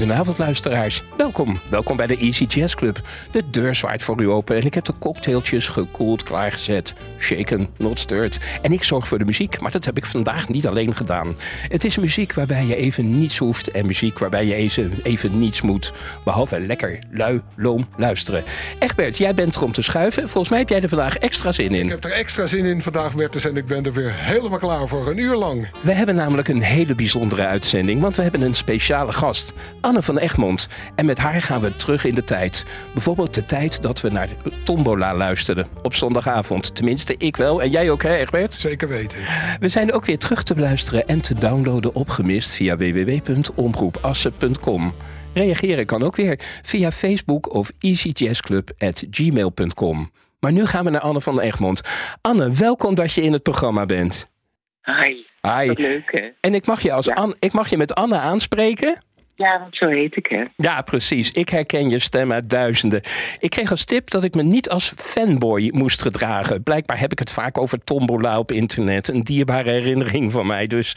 Goedenavond luisteraars. Welkom, welkom bij de Easy Jazz Club. De deur zwaait voor u open en ik heb de cocktailtjes gekoeld klaargezet. Shaken, not stirred. En ik zorg voor de muziek, maar dat heb ik vandaag niet alleen gedaan. Het is muziek waarbij je even niets hoeft en muziek waarbij je even, even niets moet. Behalve lekker, lui, loom luisteren. Egbert, jij bent er om te schuiven. Volgens mij heb jij er vandaag extra zin in. Ik heb er extra zin in vandaag, Bertus, en ik ben er weer helemaal klaar voor. Een uur lang. We hebben namelijk een hele bijzondere uitzending, want we hebben een speciale gast. Anne van Egmond. En met haar gaan we terug in de tijd. Bijvoorbeeld de tijd dat we naar Tombola luisterden op zondagavond. Tenminste, ik wel. En jij ook, hè, Egbert? Zeker weten. We zijn ook weer terug te beluisteren en te downloaden op Gemist via www.omroepassen.com. Reageren kan ook weer via Facebook of easyjazzclub.gmail.com. Maar nu gaan we naar Anne van Egmond. Anne, welkom dat je in het programma bent. Hi. Hi. Wat leuk, hè? En ik mag je, als Ja. Anne, ik mag je met Anne aanspreken? Ja, zo heet ik, hè? Ja, precies. Ik herken je stem uit duizenden. Ik kreeg als tip dat ik me niet als fanboy moest gedragen. Blijkbaar heb ik het vaak over tombola op internet. Een dierbare herinnering van mij. Dus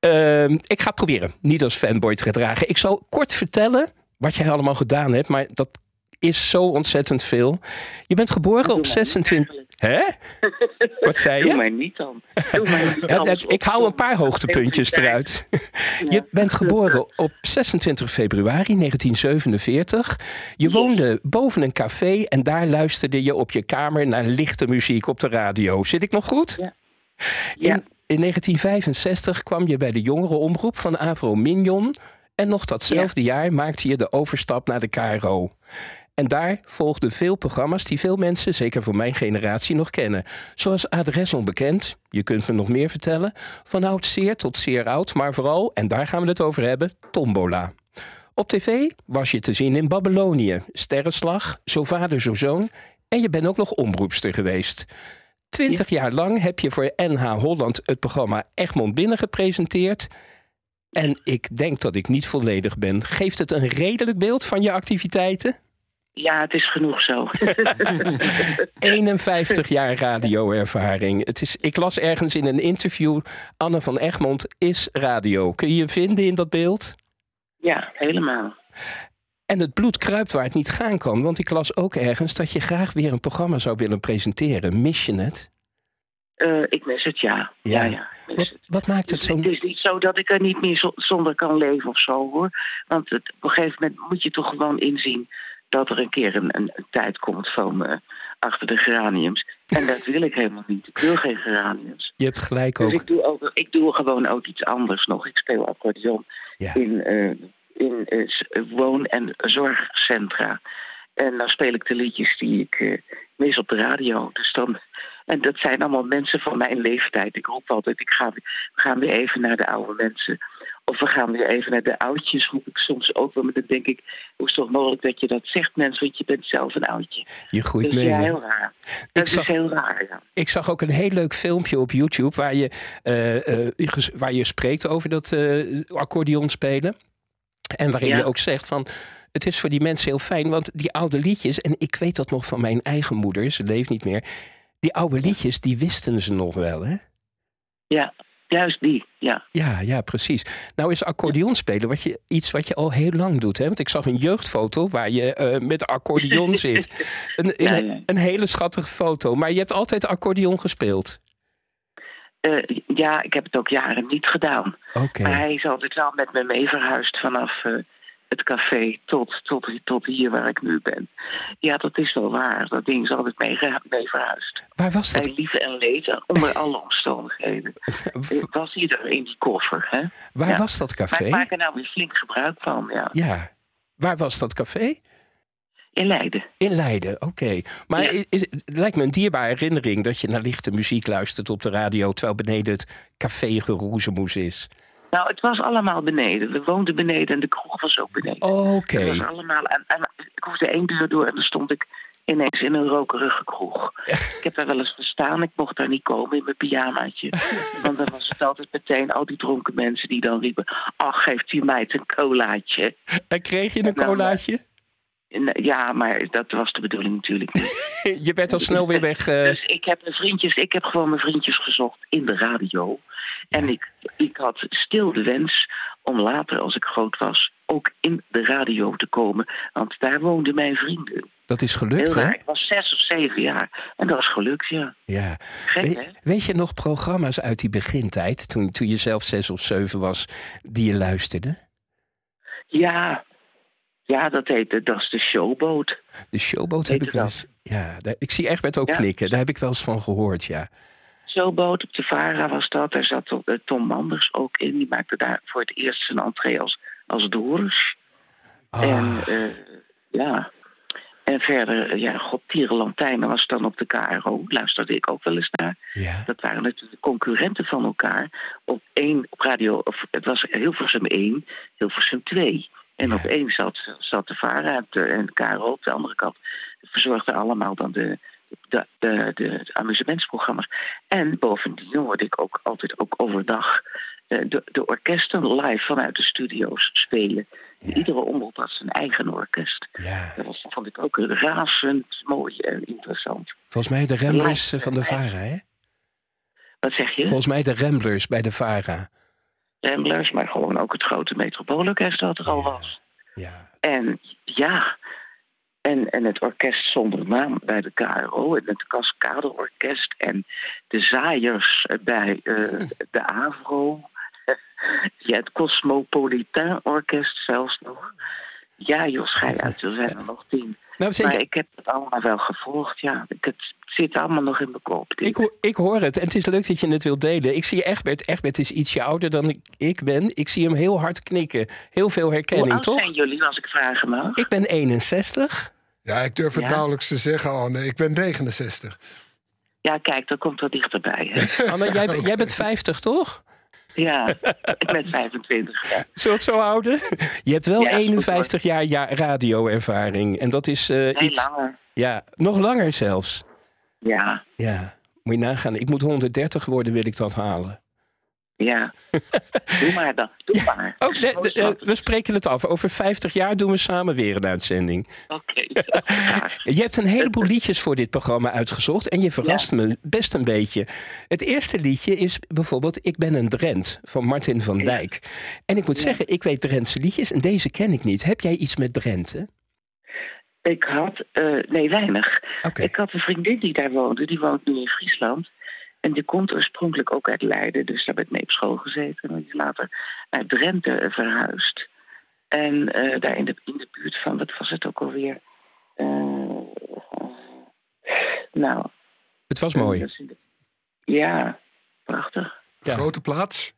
ehm, ik ga proberen niet als fanboy te gedragen. Ik zal kort vertellen wat jij allemaal gedaan hebt. Maar dat is zo ontzettend veel. Je bent geboren op maar 26... Hè? Wat zei Doe je? niet dan. Doe maar niet Ja, dat- ik hou een paar hoogtepuntjes eruit. Je bent geboren op 26 februari 1947. Je woonde boven een café en daar luisterde je op je kamer naar lichte muziek op de radio. Zit ik nog goed? Ja. In, in 1965 kwam je bij de jongerenomroep van Avro Mignon. En nog datzelfde jaar maakte je de overstap naar de KRO. En daar volgden veel programma's die veel mensen, zeker voor mijn generatie, nog kennen. Zoals Adres Onbekend, je kunt me nog meer vertellen. Van oud zeer tot zeer oud, maar vooral, en daar gaan we het over hebben, Tombola. Op tv was je te zien in Babylonië, Sterrenslag, Zo Vader, Zo Zoon. En je bent ook nog omroepster geweest. Twintig jaar lang heb je voor NH Holland het programma Egmond Binnen gepresenteerd. En ik denk dat ik niet volledig ben. Geeft het een redelijk beeld van je activiteiten? Ja, het is genoeg zo. 51 jaar radioervaring. Het is, ik las ergens in een interview, Anne van Egmond is radio. Kun je je vinden in dat beeld? ja, helemaal. En het bloed kruipt waar het niet gaan kan. Want ik las ook ergens dat je graag weer een programma zou willen presenteren. Mis je het? Eh, ik mis het, ja. Ja. Ja, Wat, het. wat maakt het Dus zo... het is niet zo dat ik er niet meer zo- zonder kan leven of zo, hoor. Want het, op een gegeven moment moet je toch gewoon inzien... dat er een keer een, een, een tijd komt van eh, achter de geraniums. En dat wil ik helemaal niet. Ik wil geen geraniums. Je hebt gelijk Dus ook. ik doe, ook, ik doe gewoon ook iets anders nog. Ik speel accordeon Ja. in, eh, in eh, woon- en zorgcentra. En dan speel ik de liedjes die ik mis op de radio. Dus dan, en dat zijn allemaal mensen van mijn leeftijd. Ik roep altijd, ik ga, we gaan weer even naar de oude mensen. Of we gaan weer even naar de oudjes, roep ik soms ook wel. Maar dan denk ik, hoe is het toch mogelijk dat je dat zegt, mensen? Want je bent zelf een oudje. Je groeit Dus mee. ja, heel raar. Dat zag- is heel raar, ja. Ik zag ook een heel leuk filmpje op YouTube waar je, eh, eh, waar je spreekt over dat eh accordeon spelen. En waarin Ja. je ook zegt van. Het is voor die mensen heel fijn, want die oude liedjes, en ik weet dat nog van mijn eigen moeder, ze leeft niet meer. Die oude liedjes, die wisten ze nog wel, hè? Ja, juist die, ja. Ja, ja, precies. Nou is accordeon spelen wat je, iets wat je al heel lang doet. Hè? Want ik zag een jeugdfoto waar je eh, met accordeon zit. Een, Ja, een, ja. een hele schattige foto. Maar je hebt altijd accordeon gespeeld. Eh, ja, ik heb het ook jaren niet gedaan. Maar hij is altijd wel met me mee verhuisd vanaf eh, het café tot, tot, tot hier waar ik nu ben. Ja, dat is wel waar. Dat ding is altijd mee, mee verhuisd. Waar was dat? Bij liefde en leed, onder alle omstandigheden. Eh, Was hij er in die koffer, hè? Waar ja. was dat Maar café? ik maak er nou weer flink gebruik van, ja. Ja. Waar was dat café? In Leiden. In Leiden, oké. Maar Ja. is, is- het lijkt me een dierbare herinnering dat je naar lichte muziek luistert op de radio, terwijl beneden het café geroezemoes is. Nou, het was allemaal beneden. We woonden beneden en de kroeg was ook beneden. Oké. Was allemaal, en, en ik hoefde één deur door en dan stond ik ineens in een rokerige kroeg. ik heb daar wel eens gestaan, ik mocht daar niet komen in mijn pyjamaatje. Want dan was het altijd meteen al die dronken mensen die dan riepen... ach, geeft die meid een colaatje. En kreeg je een Nou, colaatje? Ja, maar dat was de bedoeling natuurlijk niet. je bent al snel weer weg. Uh... Dus ik heb, mijn vriendjes, ik heb gewoon mijn vriendjes gezocht in de radio. En ik, ik had stil de wens om later, als ik groot was, ook in de radio te komen. Want daar woonden mijn vrienden. Dat is gelukt, hè? Ik was zes of zeven jaar. En dat is gelukt, ja. ja. weet, weet, je nog programma's uit die begintijd, toen, toen je zelf zes of zeven was, die je luisterde? Ja, ja, dat heette, dat is de showboot. De showboot heb ik wel eens. Ja, ik zie echt met ook klikken. Daar heb ik wel eens van gehoord, ja. Showboot op de Vara was dat. Daar zat eh, Tom Manders ook in. Die maakte daar voor het eerst zijn entree als, als Doris. Ah. En uh, ja. En verder, eh, ja, God, Tierenlantijnen was dan op de KRO. Luisterde ik ook wel eens naar. Ja. Dat waren natuurlijk concurrenten van elkaar. Op één op radio, of het was Hilversum 1, Hilversum 2. En op één zat, zat de VARA en KRO op de andere kant. Verzorgden allemaal dan de, de, de, de, amusementsprogramma's. En bovendien hoorde ik ook altijd ook overdag eh, de, de orkesten live vanuit de studio's spelen. Iedere omroep had zijn eigen orkest. Ja. Dat was, vond ik ook razend mooi en interessant. Volgens mij de Ramblers van de VARA, hè? Wat zeg je? Volgens mij de Ramblers bij de VARA. Ramblers, maar gewoon ook het grote metropoolorkest dat er al was. Ja. En ja, en, en het orkest zonder naam bij de KRO en het Cascadeorkest en de zaaiers bij uh, de AVRO. ja, het Cosmopolitain Orkest zelfs nog. Ja, Jos, ga je uit, er zijn er nog tien. Nou, maar ik heb het allemaal wel gevolgd, ja. Het zit allemaal nog in mijn kop. Ik, hoor, ik hoor het en het is leuk dat je het wilt delen. Ik zie Egbert, Egbert is ietsje ouder dan ik, ik ben. Ik zie hem heel hard knikken. Heel veel herkenning, Hoe toch? zijn jullie, als ik vragen mag? Ik ben 61. Ja, ik durf het ja. nauwelijks te zeggen, Anne. Ik ben 69. Ja, kijk, dat komt wel dichterbij. Hè? Anne, jij, jij bent 50, toch? Ja, ik ben 25 jaar. Zullen het zo houden? Je hebt wel 51 jaar, jaar radioervaring. En dat is uh, iets... langer. Ja, nog langer zelfs. Ja. Ja, moet je nagaan. Ik moet 130 worden, wil ik dat halen. Ja, doe maar dan. Doe maar. Oh, eh, we spreken het af. Over 50 jaar doen we samen weer een uitzending. Oké. je hebt een heleboel liedjes voor dit programma uitgezocht en je verrast me best een beetje. Het eerste liedje is bijvoorbeeld Ik ben een Drent van Martin van Dijk. En ik moet zeggen, ik weet Drentse liedjes en deze ken ik niet. Heb jij iets met Drenthe? Ik had, uh, nee, weinig. Ik had een vriendin die daar woonde, die woont nu in Friesland. En die komt oorspronkelijk ook uit Leiden, dus daar heb ik mee op school gezeten. En die is later naar Drenthe verhuisd. En uh, daar in de, in de buurt van, wat was het ook alweer? Uh, nou. Het was mooi. ja, prachtig. Ja. Grote plaats?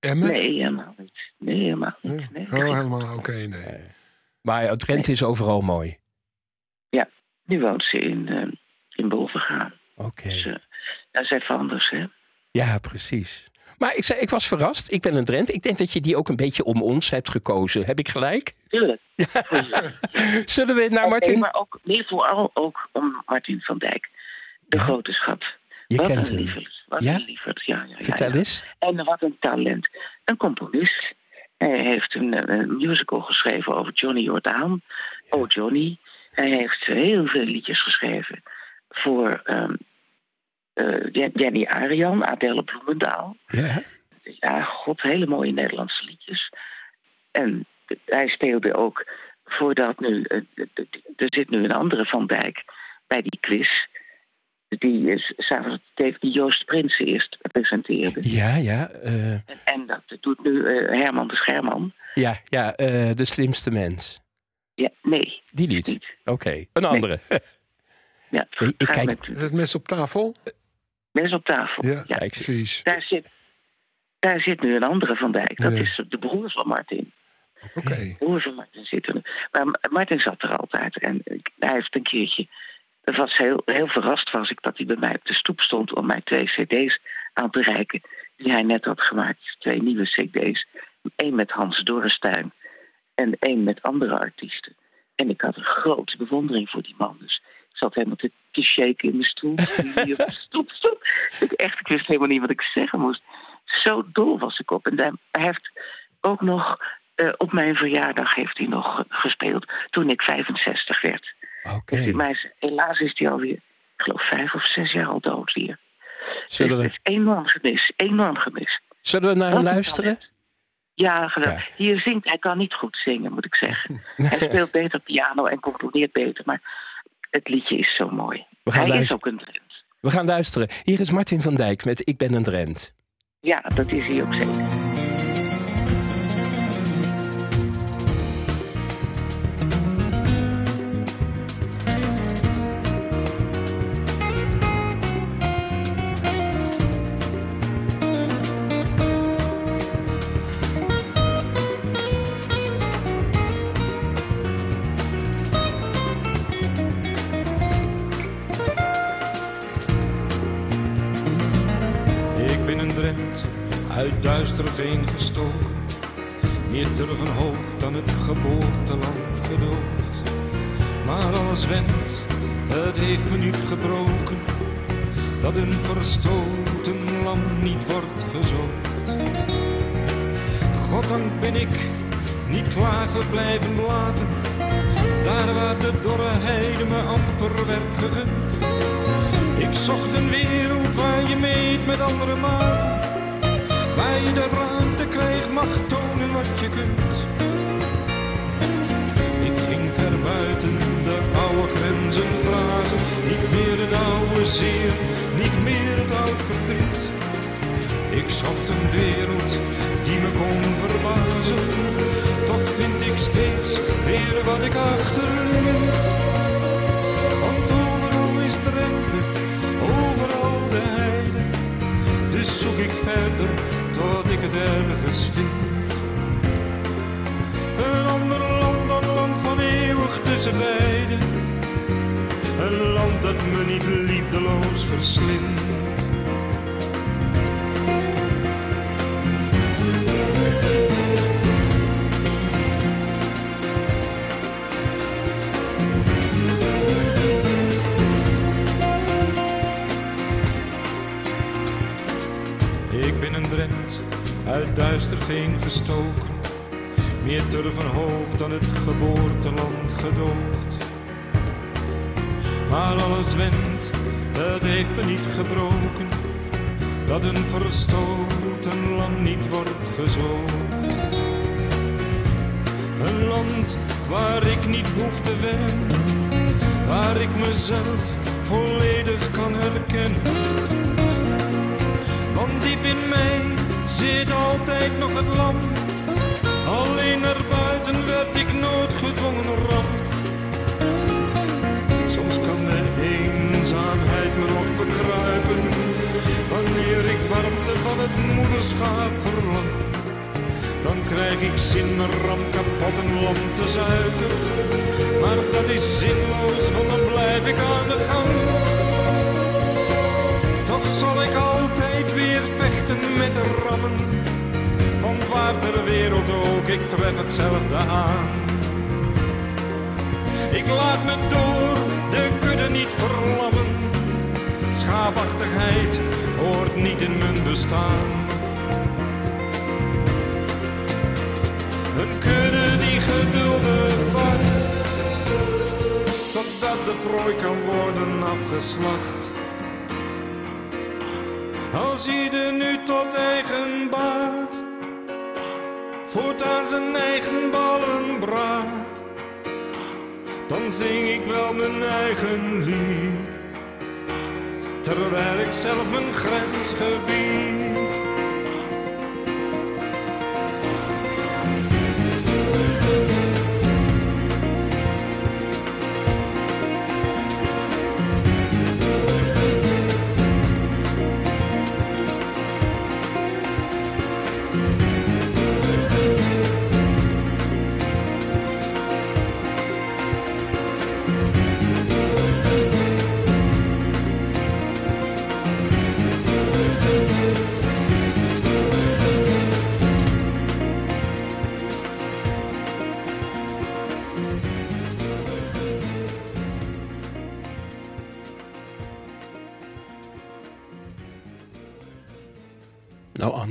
Emmen? Nee, helemaal niet. Nee, helemaal niet. Nee. Oh, helemaal, oké, nee. Maar Drenthe is overal mooi. Ja, nu woont ze in, uh, in Bovengaan. Oké. Dus, dat is even anders, hè? Ja, precies. Maar ik, zei, ik was verrast. Ik ben een Drent. Ik denk dat je die ook een beetje om ons hebt gekozen. Heb ik gelijk? Tuurlijk. Ja. Zullen we naar Martin... Maar ook, nee, vooral ook om Martin van Dijk. De grote schat. Je wat kent een hem. Wat ja? een. Ja, ja, Vertel eens. En wat een talent. Een componist. Hij heeft een, een musical geschreven over Johnny Jordaan. Oh, Johnny. Hij heeft heel veel liedjes geschreven voor um, uh, Jenny Arian, Adele Bloemendaal. Ja. Ja, god, hele mooie Nederlandse liedjes. En hij speelde ook, voordat nu, uh, er zit nu een andere Van Dijk bij die quiz. Die is s'avonds die Joost Prinsen eerst presenteerde. Ja, ja. Uh... En, en, dat doet nu Herman de Scherman. Ja, ja de slimste mens. Ja, nee. Die niet? Oké, een andere. Ja, ik, kijk... Is het mes op tafel? Mes op tafel. Ja, ja. precies. Daar zit, daar zit nu een andere Van Dijk. Dat is de broer van Martin. Oké. Okay. De broer van Martin zit er. Maar Martin zat er altijd. En hij heeft een keertje. Dat was heel, heel verrast was ik dat hij bij mij op de stoep stond om mij twee cd's aan te reiken. Die hij net had gemaakt. Twee nieuwe cd's. Eén met Hans Dorrestein en één met andere artiesten. En ik had een grote bewondering voor die man. Dus zat helemaal te, te shaken in mijn stoel. stop, stop. Ik, echt, ik wist helemaal niet wat ik zeggen moest. Zo dol was ik op. En hij heeft ook nog eh, op mijn verjaardag heeft hij nog gespeeld toen ik 65 werd. Oké. Dus, helaas is hij alweer, ik geloof, vijf of zes jaar al dood hier. Zullen dus we, het is enorm gemis, enorm gemis. zullen we naar hem luisteren? talent. Ja, geweldig. Ja. Hier zingt hij kan niet goed zingen, moet ik zeggen. hij speelt beter piano en componeert beter, maar het liedje is zo mooi. We gaan Hij is ook een Drent. We gaan luisteren. Hier is Martin van Dijk met Ik ben een Drent. Ja, dat is hij ook zeker. Het. Een ander land dan land van eeuwig tussen beiden. Een land dat me niet liefdeloos verslindt. Gestoken. Meer turven hoog dan het geboorteland gedoogt. Maar alles wendt, het heeft me niet gebroken. Dat een verstoten land niet wordt gezoogd. Een land waar ik niet hoef te wennen. Waar ik mezelf volledig kan herkennen. Want diep in mij zit altijd nog het lam. Alleen naar buiten werd ik nooit gedwongen ram. Soms kan de eenzaamheid me nog bekruipen. Wanneer ik warmte van het moederschap verlang. Dan krijg ik zin mijn ram kapot en lam te zuipen. Maar dat is zinloos, want dan blijf ik aan de gang. Toch zal ik weer vechten met de rammen. Want waar ter wereld ook, ik tref hetzelfde aan. Ik laat me door de kudde niet verlammen. Schaapachtigheid hoort niet in mijn bestaan. Een kudde die geduldig wacht. Totdat de prooi kan worden afgeslacht. Als ieder nu tot eigen baat voert aan zijn eigen ballen braadt, dan zing ik wel mijn eigen lied, terwijl ik zelf mijn grens gebied.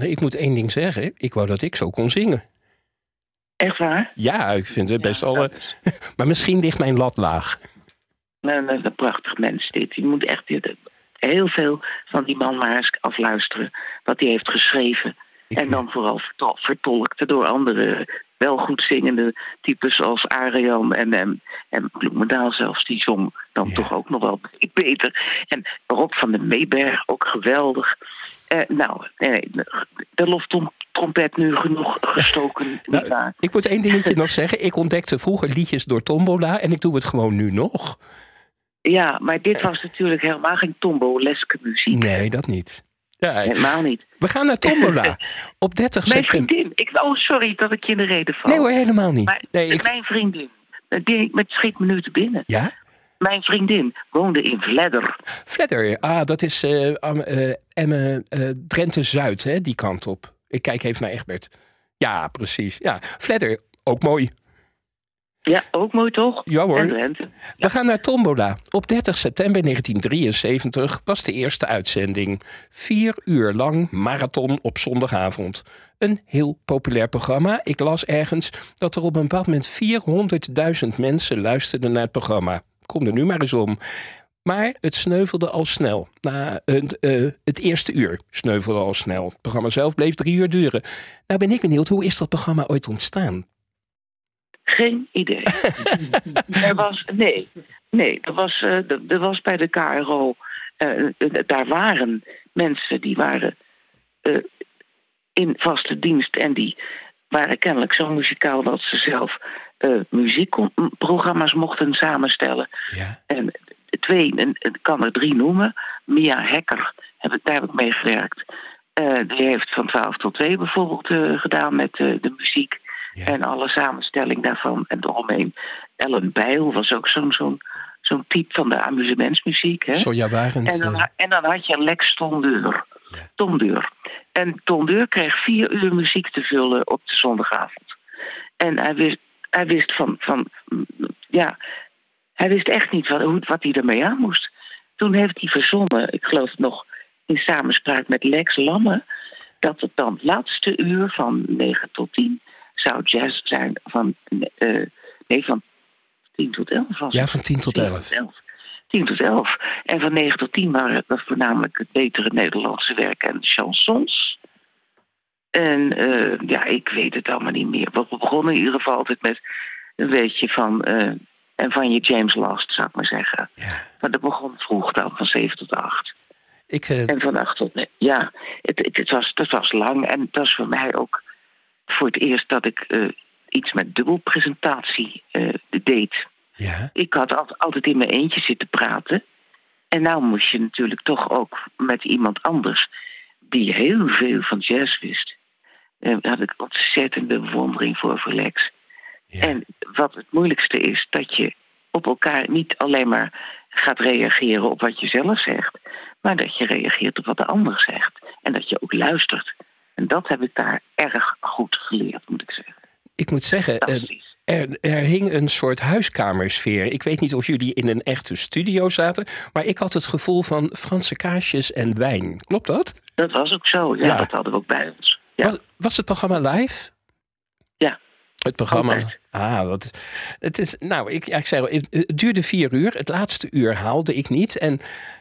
Ik moet één ding zeggen. Ik wou dat ik zo kon zingen. Echt waar? Ja, ik vind het best Ja, al... dat eh, maar misschien ligt mijn lat laag. Nou, een prachtig mens dit. Je moet echt heel veel van die man maar eens afluisteren. Wat hij heeft geschreven. Ik- en dan vooral vertol- vertolkt door andere wel goed zingende types zoals Arian en, en, en Bloemendaal zelfs. Die zong dan Ja. toch ook nog wel beter. En Rob van den Meeberg, ook geweldig. Eh, nou, nee, de loftrompet nu genoeg gestoken. Nou, ik moet één dingetje nog zeggen. Ik ontdekte vroeger liedjes door Tombola en ik doe het gewoon nu nog. Ja, maar dit was natuurlijk helemaal geen tombo-leske muziek. Nee, dat niet. Ja, Helemaal niet. we gaan naar Tombola. Op 30 Mijn september. vriendin. Ik, oh, sorry dat ik je in de reden val. Nee hoor, helemaal niet. Maar Nee, ik... Mijn vriendin. Die, met schiet me nu te binnen. Ja? Mijn vriendin woonde in Vledder. Fledder, ah, dat is eh am- eh, Drenthe-Zuid, hè, die kant op. Ik kijk even naar Egbert. Ja, precies. Ja, Fledder, ook mooi. Ja, ook mooi toch? Ja hoor. En Drenthe. We gaan naar Tombola. Op 30 september 1973 was de eerste uitzending. Vier uur lang marathon op zondagavond. Een heel populair programma. Ik las ergens dat er op een bepaald moment 400.000 mensen luisterden naar het programma. Kom er nu maar eens om. Maar het sneuvelde al snel. Na het, eh, het eerste uur sneuvelde al snel. Het programma zelf bleef drie uur duren. Nou ben ik benieuwd, hoe is dat programma ooit ontstaan? Geen idee. er was, nee, nee, er was, eh, er- er was bij de KRO, eh, eh, daar waren mensen die waren in vaste dienst en die waren kennelijk zo muzikaal dat ze zelf eh, muziekprogramma's mochten samenstellen. Ja. En twee, en ik kan er drie noemen. Mia Hekker, heb ik, daar heb ik mee gewerkt. Eh, die heeft van 12 tot 2 bijvoorbeeld eh, gedaan met de muziek. Ja. En alle samenstelling daarvan en eromheen. Ellen Bijl was ook zo'n zo'n zo'n type van de amusementsmuziek. Hè? Sonja Barend. En dan, en dan had je Lex Tondeur. Ja. Tondeur. En Tondeur kreeg vier uur muziek te vullen op de zondagavond. En hij wist, hij wist van, van ja, hij wist echt niet wat, hoe, wat hij ermee aan moest. Toen heeft hij verzonnen, ik geloof nog in samenspraak met Lex Lamme, dat het dan het laatste uur van 9 tot 10 zou jazz zijn van, eh, nee, van 10 tot 11 was ja, van 10 tot 10 11. 10 tot 11. En van 9 tot 10 waren dat voornamelijk het betere Nederlandse werk en chansons. En eh, ja, ik weet het allemaal niet meer. We begonnen in ieder geval altijd met een beetje van. eh, en van je James Last, zou ik maar zeggen. Ja. Maar dat begon vroeg dan, van 7 tot 8. Ik, eh, En van 8 tot 9. Ja, het, het, het was, het was lang. En het was voor mij ook voor het eerst dat ik iets met dubbelpresentatie deed. ja. Ik had al- altijd in mijn eentje zitten praten. En nou moest je natuurlijk toch ook met iemand anders die heel veel van jazz wist. En daar had ik ontzettende bewondering voor voor Lex. ja. En wat het moeilijkste is, dat je op elkaar niet alleen maar gaat reageren op wat je zelf zegt, maar dat je reageert op wat de ander zegt. En dat je ook luistert. En dat heb ik daar erg goed geleerd, moet ik zeggen. Ik moet zeggen, eh. Er, er hing een soort huiskamersfeer. Ik weet niet of jullie in een echte studio zaten, maar ik had het gevoel van Franse kaasjes en wijn. Klopt dat? Dat was ook zo. Ja, Ja. dat hadden we ook bij ons. Ja. Was, was het programma live? Ja. Het programma. Altijd. Ah, wat. Het is. Nou, ik, ja, ik zei al, het het duurde vier uur. Het laatste uur haalde ik niet. En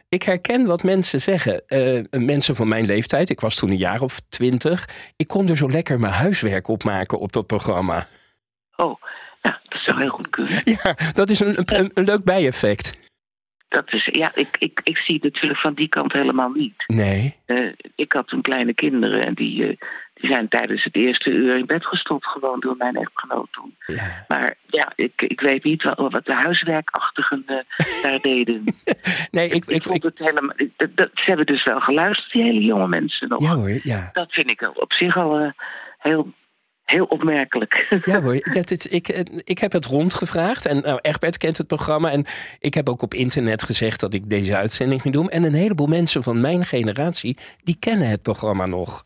ik herken wat mensen zeggen. Eh, mensen van mijn leeftijd, ik was toen een jaar of twintig. Ik kon er zo lekker mijn huiswerk op maken op dat programma. Oh, ja, dat zou heel goed kunnen. Ja, dat is een, een, een leuk bijeffect. Dat is, ja, ik, ik, ik zie het natuurlijk van die kant helemaal niet. Nee. Eh, ik had toen kleine kinderen en die, eh, die zijn tijdens het eerste uur in bed gestopt, gewoon door mijn echtgenoot toen. Ja. Maar ja, ik, ik weet niet wat, wat de huiswerkachtigen eh, daar deden. Nee, ik, ik, ik, vond het helemaal. Dat, dat- ze hebben dus wel geluisterd, die hele jonge mensen nog. ja hoor, ja. Dat vind ik op zich al heel, heel opmerkelijk. Ja hoor, dat, ik, eh, ik heb het rondgevraagd en nou, Egbert kent het programma en ik heb ook op internet gezegd dat ik deze uitzending ging doen. En een heleboel mensen van mijn generatie, die kennen het programma nog.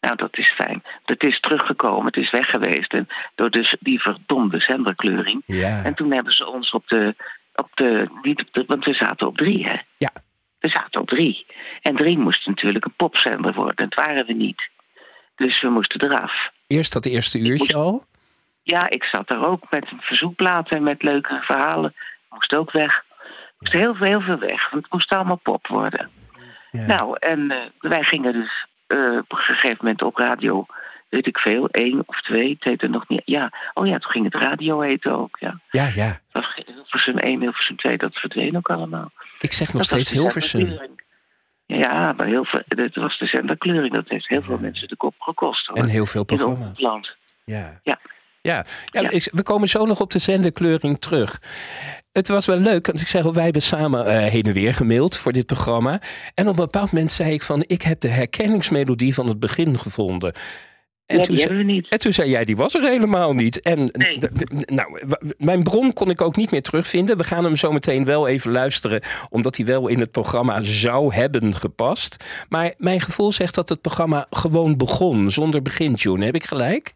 Nou, dat is fijn. Het is teruggekomen, het is weg geweest. En door dus die verdomde zenderkleuring. Ja, En toen hebben ze ons op de. Op de, niet op de want we zaten op drie, hè? Ja. We zaten op drie. En drie moest natuurlijk een popzender worden. Dat waren we niet. Dus we moesten eraf. Eerst dat eerste uurtje al? Ja, ik zat er ook met een verzoekplaat en met leuke verhalen. Moest ook weg. Moest heel, veel, heel veel weg, want het moest allemaal pop worden. Ja. Nou, en uh, wij gingen dus uh, op een gegeven moment op radio, weet ik veel, één of twee, het heette nog niet. Ja, oh ja, toen ging het radio heten ook, ja. Ja, ja. Dat was Hilversum 1, Hilversum 2, dat verdween ook allemaal. Ik zeg nog dat steeds Hilversum. Ja, maar heel veel, het was de zenderkleuring. Dat heeft heel veel mensen de kop gekost. Hoor. En heel veel programma's. Land. Ja. Ja. Ja, ja, ja. we komen zo nog op de zenderkleuring terug. Het was wel leuk, want ik zeg, wij hebben samen uh, heen en weer gemaild voor dit programma. En op een bepaald moment zei ik van, ik heb de herkenningsmelodie van het begin gevonden. En, toen zei, we niet. en toen zei jij, die was er helemaal niet. En nee. nou, mijn bron kon ik ook niet meer terugvinden. We gaan hem zo meteen wel even luisteren, omdat hij wel in het programma zou hebben gepast. Maar mijn gevoel zegt dat het programma gewoon begon, zonder begintune. Heb ik gelijk?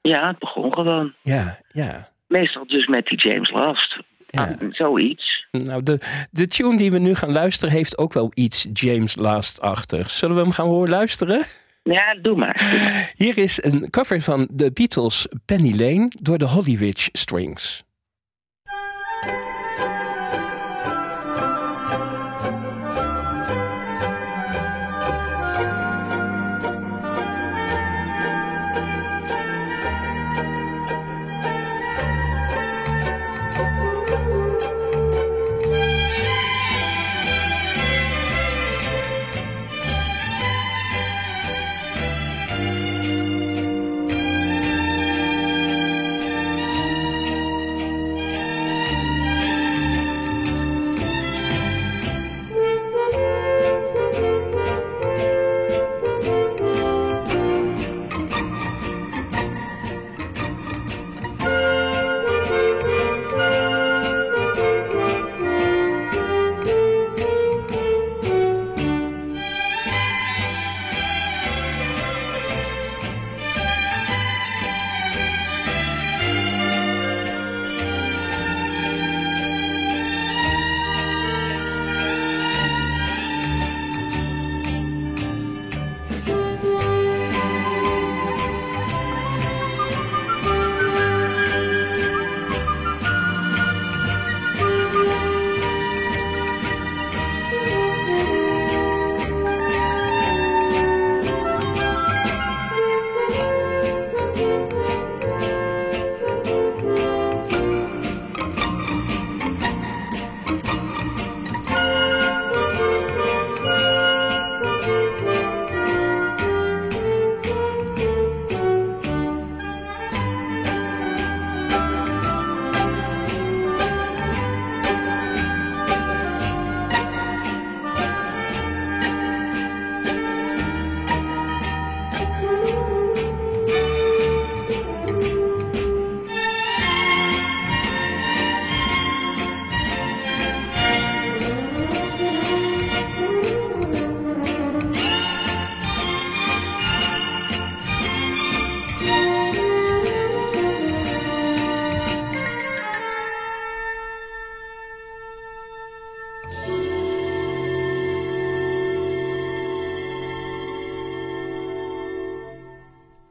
Ja, het begon gewoon. Ja, ja. Meestal dus met die James Last. Ja. Ah, zoiets. Nou, de, de tune die we nu gaan luisteren heeft ook wel iets James Last-achtig. Zullen we hem gaan horen luisteren? Ja, doe maar. Hier is een cover van de Beatles Penny Lane door de Hollywood Strings.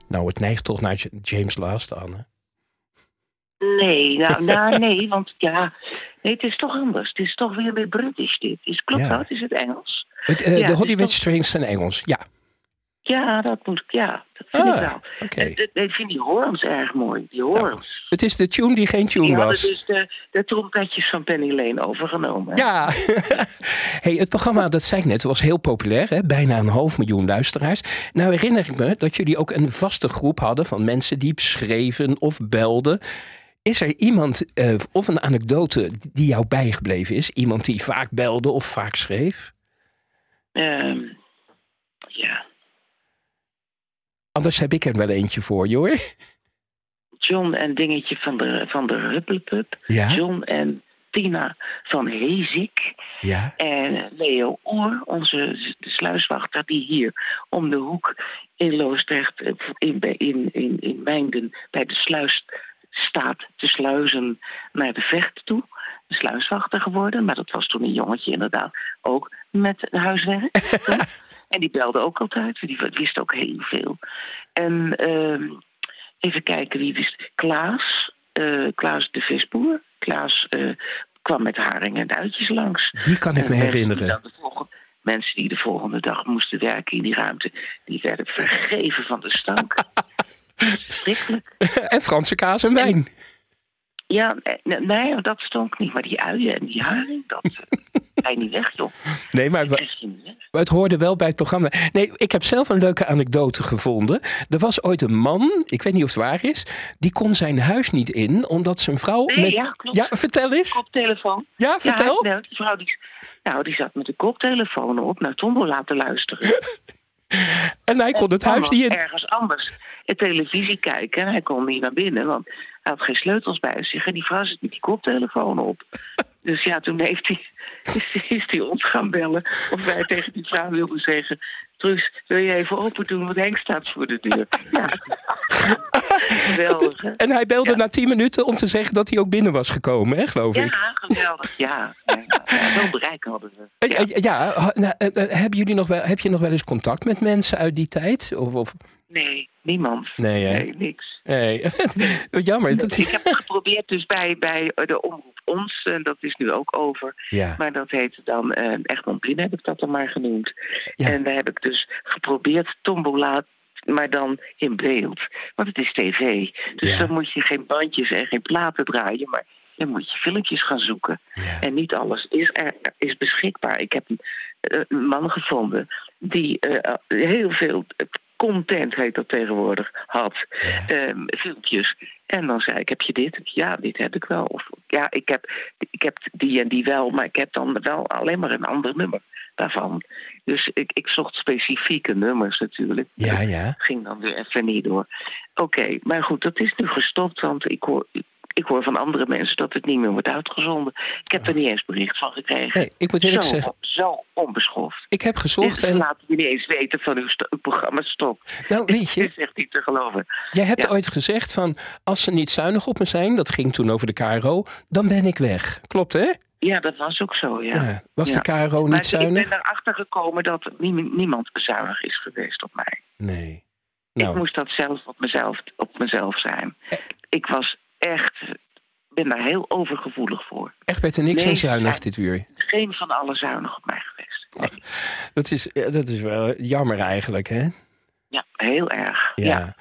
Nou, het neigt toch naar James Last, Anne? Nee, nou, nou nee, want ja, nee, het is toch anders. Het is toch weer weer British dit. Is, klopt Ja. dat? Is het Engels? Het, eh, Ja, de Hollywood toch- Strings zijn Engels, ja. Ja, dat moet ik, ja, dat vind Ah, ik wel. En, eh, Ik vind die horns erg mooi, die horns. Het is de tune die geen tune die was. dus de, de trompetjes van Penny Lane overgenomen. Ja, hey, het programma, dat zei ik net, was heel populair. Hè? Bijna een half miljoen luisteraars. Nou herinner ik me dat jullie ook een vaste groep hadden van mensen die schreven of belden. Is er iemand eh, of een anekdote die jou bijgebleven is? Iemand die vaak belde of vaak schreef? Ehm, ja. Anders heb ik er wel eentje voor je hoor. John en Dingetje van de, van de Ruppelpup. Ja, John en Tina van Hezik. ja, En Leo Oor, onze sluiswachter, die hier om de hoek in Loosdrecht, eh, in, in, in, in Mijnden, bij de sluis staat te sluizen naar de vecht toe. De sluiswachter geworden, maar dat was toen een jongetje inderdaad ook met huiswerk. En die belde ook altijd. Die wist ook heel veel. En ehm, even kijken wie wist. Klaas. eh, Klaas de visboer. Klaas eh, kwam met haringen en uitjes langs. Die kan ik me herinneren. dan de volgende- mensen die de volgende dag moesten werken in die ruimte, die werden vergeven van de stank. Verschrikkelijk. En Franse kaas en wijn. Ja, eh, nee, nee, dat stonk niet. Maar die uien en die haring, dat eh, ga je niet weg, joh. Nee, maar. Maar het hoorde wel bij het programma. Nee, ik heb zelf een leuke anekdote gevonden. Er was ooit een man, ik weet niet of het waar is, die kon zijn huis niet in omdat zijn vrouw. Nee, met... ja, klopt. Ja, vertel eens. Koptelefoon. Ja, vertel. Ja, nou, die vrouw die, nou, die zat met de koptelefoon op naar Tombola te luisteren. En hij kon het En huis niet in. ergens anders de televisie kijken. En hij kon niet naar binnen, want hij had geen sleutels bij zich. En die vrouw zit met die koptelefoon op. Dus ja, toen heeft hij, is, is hij ons gaan bellen. Of wij tegen die vrouw wilden zeggen... Truus, wil je even open doen, want Henk staat voor de deur. Ja. Geweldig, hè? En hij belde Ja. na tien minuten om te zeggen dat hij ook binnen was gekomen, hè, geloof ik. Ja, geweldig. Ja, ja, ja, ja, wel bereik hadden we. Eh, Ja. eh, Ja, nou, eh, hebben jullie nog wel, heb je nog wel eens contact met mensen uit die tijd? Of, of... Nee, niemand. Nee, hè? Nee, niks. Nee. Jammer. Dat Ik heb het geprobeerd dus bij, bij de omroep Ons, en dat is nu ook over. Ja. Maar dat heette dan eh Egmond Blin, heb ik dat dan maar genoemd. Ja. En daar heb ik dus geprobeerd tombola, maar dan in beeld. Want het is tv. Dus Ja. dan moet je geen bandjes en geen platen draaien, maar dan moet je filmpjes gaan zoeken. Ja. En niet alles is, er, is beschikbaar. Ik heb een, eh, een man gevonden die eh, heel veel content, heet dat tegenwoordig, had. Ehm, filmpjes. En dan zei ik, heb je dit? Ja, dit heb ik wel. Of ja, ik heb, ik heb die en die wel, maar ik heb dan wel alleen maar een ander nummer daarvan. Dus ik, ik zocht specifieke nummers natuurlijk. Ja, ja. Ging dan weer even niet door. Oké, maar goed, dat is nu gestopt, want ik hoor, ik hoor van andere mensen dat het niet meer wordt uitgezonden. Ik heb er niet eens bericht van gekregen. Nee, ik moet eerlijk zo, zeggen, zo onbeschoft. ik heb gezocht en... laten we niet eens weten van uw, programma stop. Nou, weet je, is echt niet te geloven. jij hebt Ja. ooit gezegd van... als ze niet zuinig op me zijn, dat ging toen over de KRO... dan ben ik weg. Klopt, hè? Ja, dat was ook zo, ja. Ja. Was Ja. de KRO niet maar zuinig? ik ben erachter gekomen dat nie- niemand zuinig is geweest op mij. Nee. Ik Nou, moest dat zelf op mezelf, op mezelf zijn. Ik was echt, ben daar heel overgevoelig voor. echt er niks Nee, aan zuinig dit uur. Geen van alle zuinig op mij geweest. Nee. Dat is, ja, dat is wel jammer eigenlijk, hè? Ja, heel erg. Ja. Ja.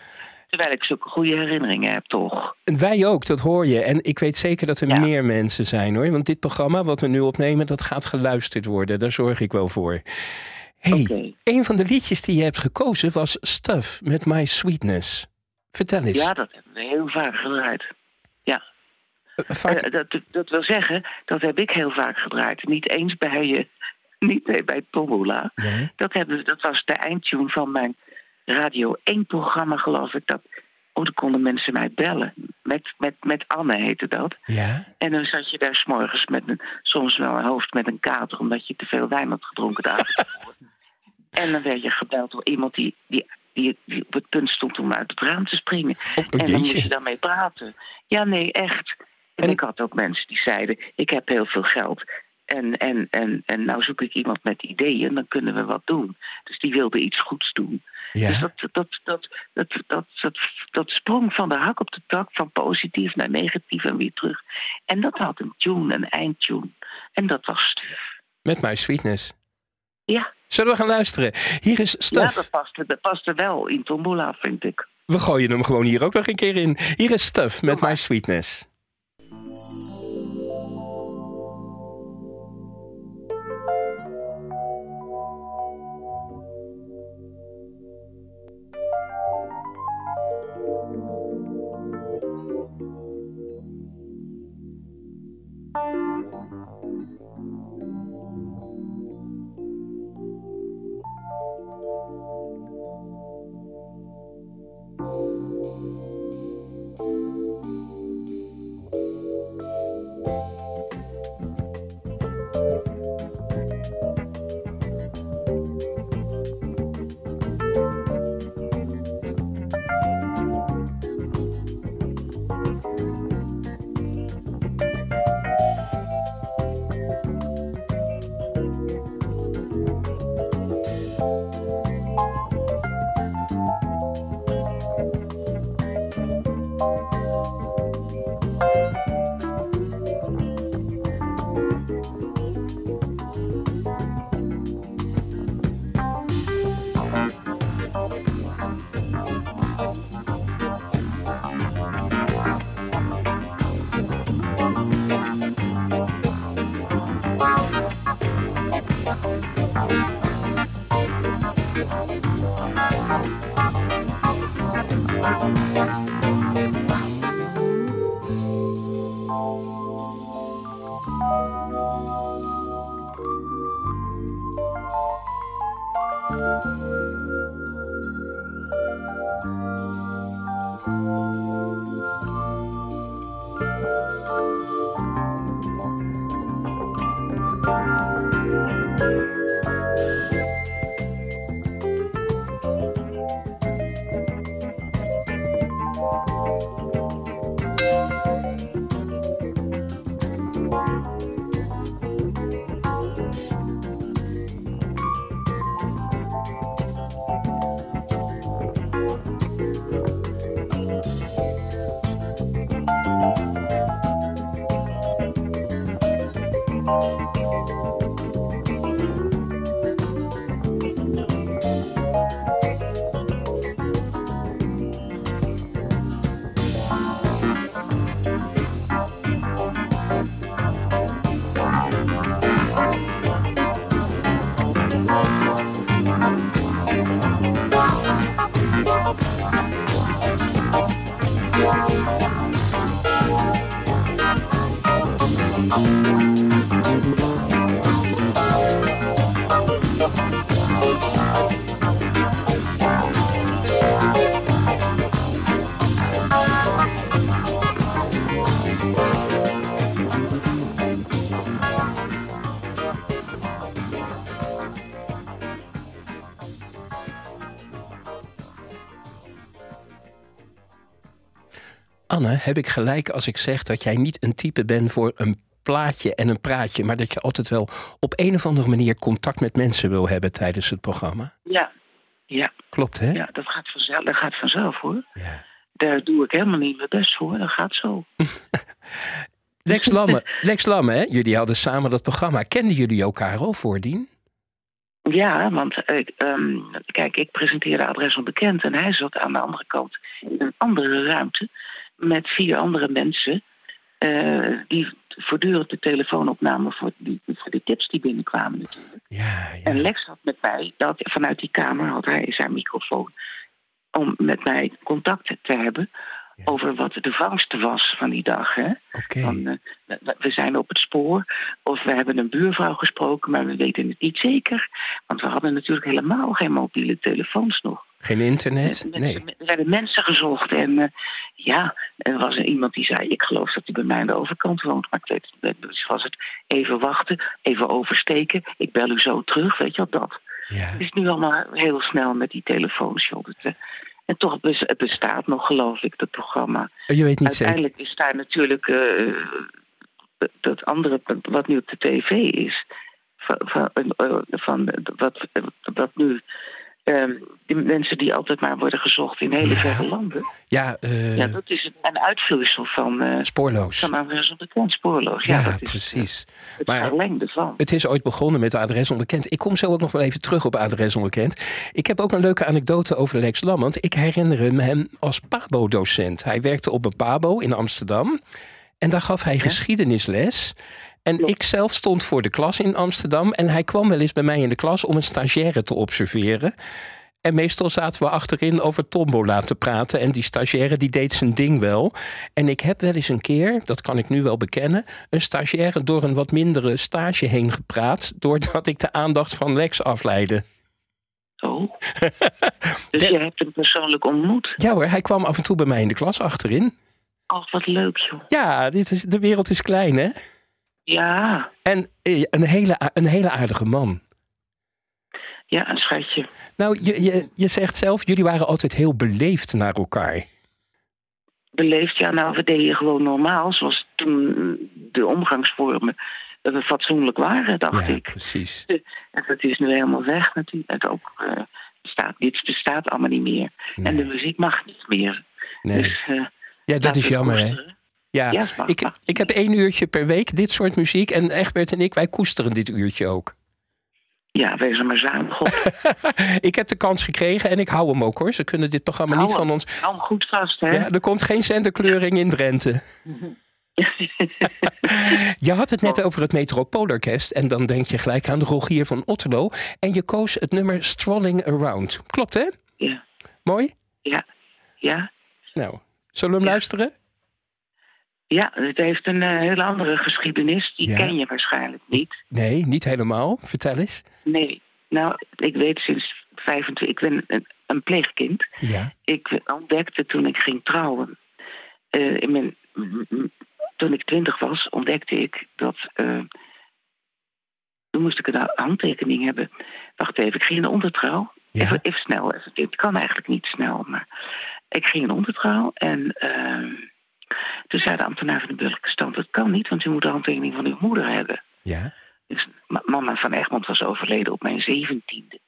Terwijl ik zulke goede herinneringen heb, toch? En wij ook, dat hoor je. En ik weet zeker dat er Ja. meer mensen zijn, hoor. Want dit programma wat we nu opnemen, dat gaat geluisterd worden. Daar zorg ik wel voor. hey, een van de liedjes die je hebt gekozen was Stuff met My Sweetness. Vertel eens. Ja, dat hebben we heel vaak gedraaid. Eh, vaak- Eh, dat, dat wil zeggen, dat heb ik heel vaak gedraaid. Niet eens bij, je, niet eh, bij Tombola. nee? Dat, hebben, dat was de eindtune van mijn Radio 1-programma, geloof ik. Dat, oh, dan konden mensen mij bellen. Met, met, met Anne heette dat. Ja? En dan zat je daar s'morgens met een, soms wel een hoofd met een kater... omdat je te veel wijn had gedronken de avond ervoor. En dan werd je gebeld door iemand die, die, die, op het punt stond om uit het raam te springen. Oh, En dan moest je daarmee praten. Ja, nee, echt. En, En- ik had ook mensen die zeiden: Ik heb heel veel geld. En, en, en, en nou zoek ik iemand met ideeën, dan kunnen we wat doen. Dus die wilde iets goeds doen. Dus Ja? dat, dat, dat, dat, dat, dat, dat sprong van de hak op de tak, van positief naar negatief en weer terug. En dat had een tune, een eindtune. En dat was stuf. Met My Sweetness. Ja, Zullen we gaan luisteren? Hier is ja Stuff. dat, paste, dat paste wel in Tombola, vind ik. We gooien hem gewoon hier ook nog een keer in. Hier is Stuff met. My Sweetness. Anne, heb ik gelijk als ik zeg dat jij niet een type bent voor een plaatje en een praatje, maar dat je altijd wel op een of andere manier contact met mensen wil hebben tijdens het programma? Ja, ja, Klopt, hè? ja dat, gaat vanzelf, dat gaat vanzelf hoor. Ja. Daar doe ik helemaal niet mijn best voor. Dat gaat zo. Lex Lamme, Lex Lamme, hè? jullie hadden samen dat programma. Kenden jullie elkaar al voordien? Ja, want ik, ehm, kijk, ik presenteerde Adres Onbekend en hij zat aan de andere kant in een andere ruimte met vier andere mensen eh, die voortdurend de telefoon opnamen voor, die, voor de tips die binnenkwamen natuurlijk. Ja, ja. En Lex had met mij, dat, vanuit die kamer had hij zijn microfoon om met mij contact te hebben Ja. over wat de vangst was van die dag. Hè? Oké. Van, eh, we- zijn op het spoor of we hebben een buurvrouw gesproken, maar we weten het niet zeker. Want we hadden natuurlijk helemaal geen mobiele telefoons nog. Geen internet? Mensen- Nee. Er werden mensen gezocht en eh, ja, er was er iemand die zei... ik geloof dat hij bij mij aan de overkant woont, maar ik weet. Dus was het even wachten, even oversteken, ik bel u zo terug, weet je wel, dat. Ja. Het is nu allemaal heel snel met die telefoons, joh. Het, eh, en toch, het bestaat nog, geloof ik, dat programma. Je weet niet zeker. Uiteindelijk is daar natuurlijk eh, dat andere, wat nu op de tv is, van, van, eh, van wat, wat nu. Ehm, die mensen die altijd maar worden gezocht in hele Ja. verre landen. Ja, eh, Ja, dat is een- uitvloeisel van, eh spoorloos. van Adres Onbekend, spoorloos. Ja, Ja, dat is precies. eh, het Maar- verlengde van. Het is ooit begonnen met Adres Onbekend. Ik kom zo ook nog wel even terug op Adres Onbekend. Ik heb ook een leuke anekdote over Lex Lammert. Ik herinner hem, hem als Pabo-docent. Hij werkte op een Pabo in Amsterdam. En daar gaf hij geschiedenisles. En Klopt. ik zelf stond voor de klas in Amsterdam. En hij kwam wel eens bij mij in de klas om een stagiaire te observeren. En meestal zaten we achterin over tombola te praten. En die stagiaire die deed zijn ding wel. En ik heb wel eens een keer, dat kan ik nu wel bekennen... een stagiaire door een wat mindere stage heen gepraat... doordat ik de aandacht van Lex afleidde. Oh. dus je hebt hem persoonlijk ontmoet. Ja hoor, hij kwam af en toe bij mij in de klas achterin. Oh, wat leuk, joh. Ja, dit is, de wereld is klein hè. Ja, En eh, een hele, een hele aardige man. ja, een schatje. Nou, je, je, je zegt zelf, jullie waren altijd heel beleefd naar elkaar. beleefd. Ja, nou, we deden gewoon normaal, zoals toen de omgangsvormen eh, fatsoenlijk waren, dacht Ja, ik. precies. En dat is nu helemaal weg natuurlijk. Het ook, eh, bestaat, dit bestaat allemaal niet meer. En de muziek mag niet meer. nee. Dus, Ja, dat is we jammer hè. Ja, ik, ik heb één uurtje per week dit soort muziek. En Egbert en ik, wij koesteren dit uurtje ook. Ja, wees er maar zuinig op. ik heb de kans gekregen en ik hou hem ook hoor. Ze kunnen dit programma Hou niet van ons... Hou hem goed vast, hè? Ja, er komt geen zenderkleuring in Drenthe. Je had het net over het Metropoolorkest. En dan denk je gelijk aan de Rogier van Otterlo. En je koos het nummer Strolling Around. Klopt hè? ja, Mooi? ja, ja. Nou, zullen we hem Ja. luisteren? Ja, het heeft een eh, hele andere geschiedenis. Die Ja. ken je waarschijnlijk niet. Nee, niet helemaal. Vertel eens. Nee, nou, ik weet sinds 25... Ik ben een, een pleegkind. Ja. ik ontdekte toen ik ging trouwen. eh, in mijn, toen ik twintig was, ontdekte ik dat. eh, toen moest ik een handtekening hebben. Wacht even, ik ging in de ondertrouw. Ja. Even, even snel, dit kan eigenlijk niet snel, maar. Ik ging in de ondertrouw en. Toen zei de ambtenaar van de burgerlijke stand: Dat kan niet, want u moet de handtekening van uw moeder hebben. Ja. Dus ma- mama van Egmond was overleden op mijn zeventiende.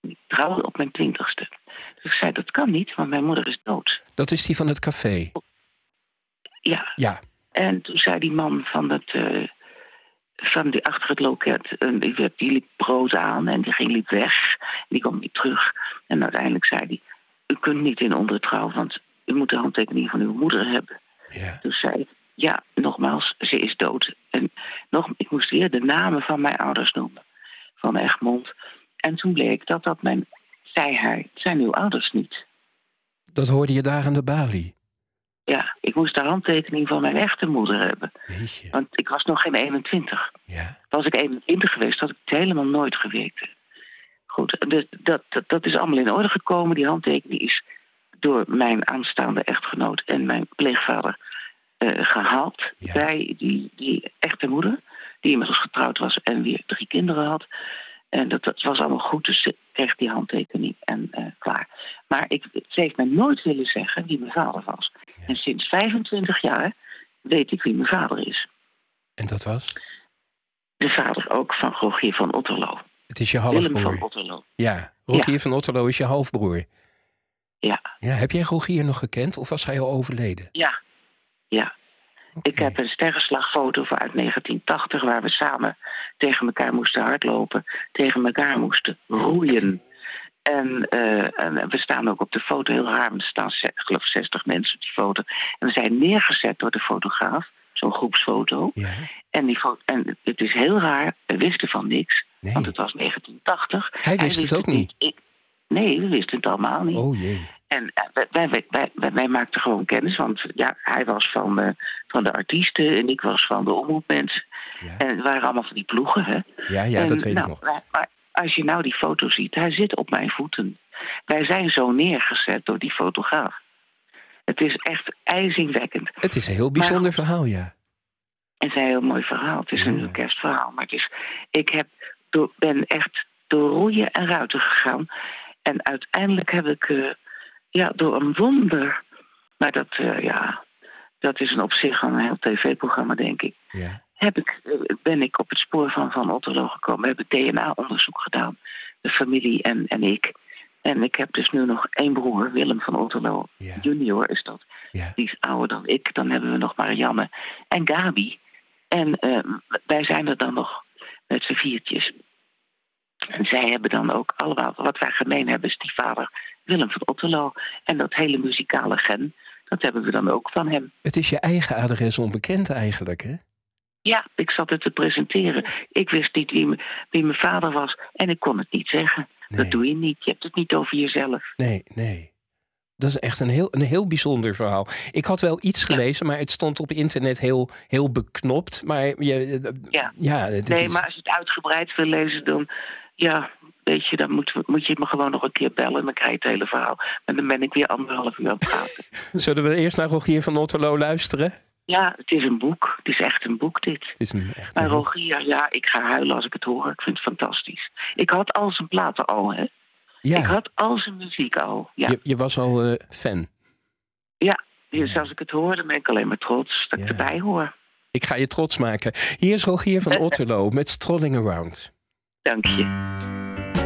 Ik trouwde op mijn twintigste. Dus ik zei, dat kan niet, want mijn moeder is dood. Dat is die van het café. Ja, Ja. en toen zei die man van, het, eh, van die achter het loket... die, werd- die liep brood aan en die ging liep weg. Die kwam niet terug. En uiteindelijk zei hij, u kunt niet in ondertrouw... want u moet de handtekening van uw moeder hebben. Ja. Toen zei ik, ja, nogmaals, ze is dood. En nog, ik moest weer de namen van mijn ouders noemen. Van Egmond. En toen bleek dat dat mijn... Zei hij, zijn uw ouders niet. Dat hoorde je daar aan de balie. Ja, ik moest de handtekening van mijn echte moeder hebben. Want ik was nog geen 21. Ja. Was ik 21 geweest, had ik het helemaal nooit geweten. Goed, dus dat, dat, dat is allemaal in orde gekomen. Die handtekening is door mijn aanstaande echtgenoot en mijn pleegvader eh, gehaald. Ja. Bij die, die echte moeder, die inmiddels getrouwd was en weer drie kinderen had. En dat, dat was allemaal goed. Dus kreeg die handtekening en eh, klaar. Maar ik, ze heeft mij nooit willen zeggen wie mijn vader was. En sinds 25 jaar weet ik wie mijn vader is. En dat was? De vader ook van Rogier van Otterlo. Het is je Willem van halfbroer. Otterlo. Ja, Rogier van Otterlo is je halfbroer. Ja, Ja, heb jij Rogier nog gekend of was hij al overleden? ja, ja. Ik heb een sterrenslagfoto van uit 1980 waar we samen tegen elkaar moesten hardlopen, tegen elkaar moesten roeien. En, eh, en we staan ook op de foto heel raar, er staan geloof 60 mensen op die foto. En we zijn neergezet door de fotograaf, zo'n groepsfoto. Ja, En, die fo- en het is heel raar, we wisten van niks, nee. want het was 1980. Hij wist het ook niet. Nee, we wisten het allemaal niet. Oh jee. En eh, wij, wij, wij, wij, maakten gewoon kennis, want ja, hij was van, eh, van de artiesten en ik was van de omroepmensen. Ja, En het waren allemaal van die ploegen, hè? ja, ja En, dat weet nou, ik nog. wij- maar als je nou die foto ziet, hij zit op mijn voeten. Wij zijn zo neergezet door die fotograaf. Het is echt ijzingwekkend. Het is een heel bijzonder verhaal, ja. Het is een heel mooi verhaal. Het is Ja. een kerstverhaal. Maar het is, ik heb ben echt door roeien en ruiten gegaan. En uiteindelijk heb ik eh, ja, door een wonder. Maar dat, eh, ja, dat is een op zich een heel tv-programma, denk ik. ja. Heb ik, eh, ben ik op het spoor van Van Otterlo gekomen. Heb ik DNA-onderzoek gedaan. De familie en, en ik. En ik heb dus nu nog één broer, Willem van Otterlo. Ja. Junior is dat. Ja. Die is ouder dan ik. Dan hebben we nog Marianne en Gabi. En eh, wij zijn er dan nog met z'n viertjes. En zij hebben dan ook allemaal, wat wij gemeen hebben, is die vader Willem van Otterlo. En dat hele muzikale gen, dat hebben we dan ook van hem. Het is je eigen adres onbekend eigenlijk, hè? Ja, ik zat het te presenteren. Ik wist niet wie, wie mijn vader was en ik kon het niet zeggen. Nee. Dat doe je niet. Je hebt het niet over jezelf. Nee, nee. Dat is echt een heel, een heel bijzonder verhaal. Ik had wel iets gelezen, maar het stond op internet heel, heel beknopt. Maar je, eh, Ja. ja Nee, is- maar als je het uitgebreid wil lezen, dan, ja, weet je, dan moet, moet je me gewoon nog een keer bellen. En dan krijg je het hele verhaal. En dan ben ik weer anderhalf uur aan het praten. Zullen we eerst naar Rogier van Otterlo luisteren? ja, het is een boek. Het is echt een boek, dit. Het is een echt Maar Rogier, ja, ik ga huilen als ik het hoor. Ik vind het fantastisch. Ik had al zijn platen al, hè. Ik Ja, had al zijn muziek al. Ja, je, je was al eh, fan. dus als ik het hoor, dan ben ik alleen maar trots dat ik Ja. erbij hoor. Ik ga je trots maken. Hier is Rogier van Otterlo met Strolling Around. Dank je.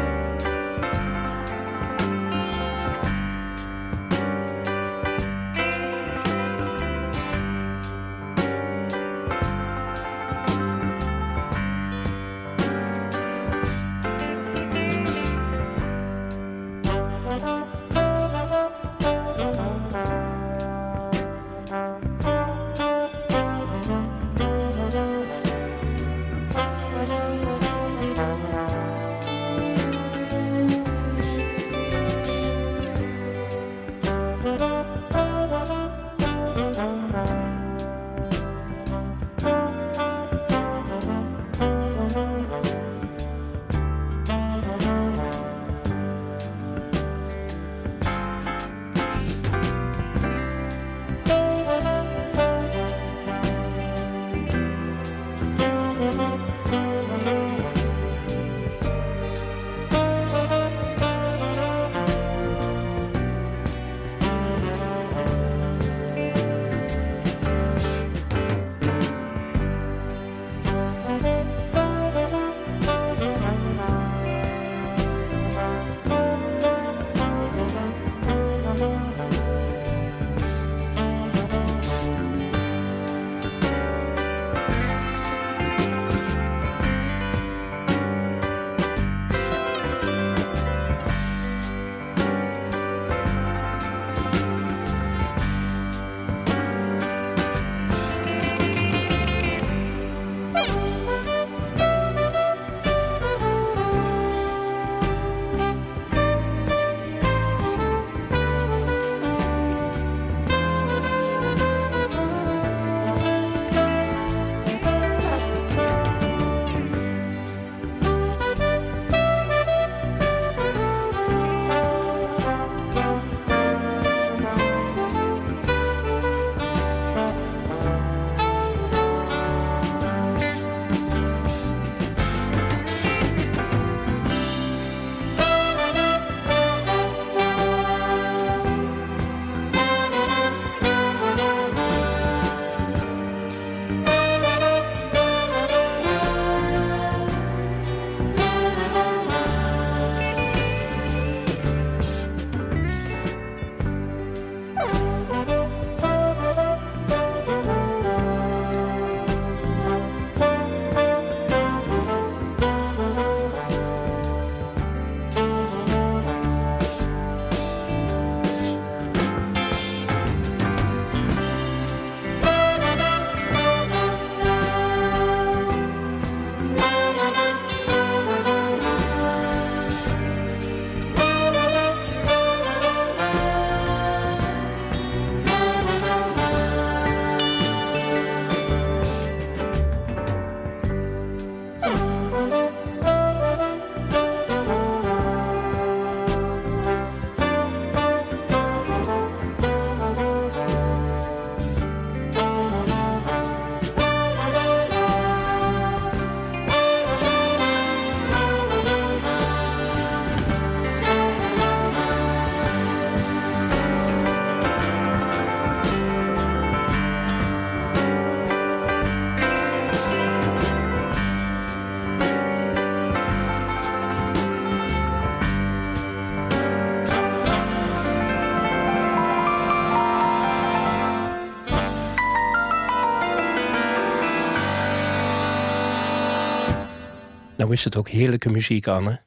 Nou is het ook heerlijke muziek, Anne.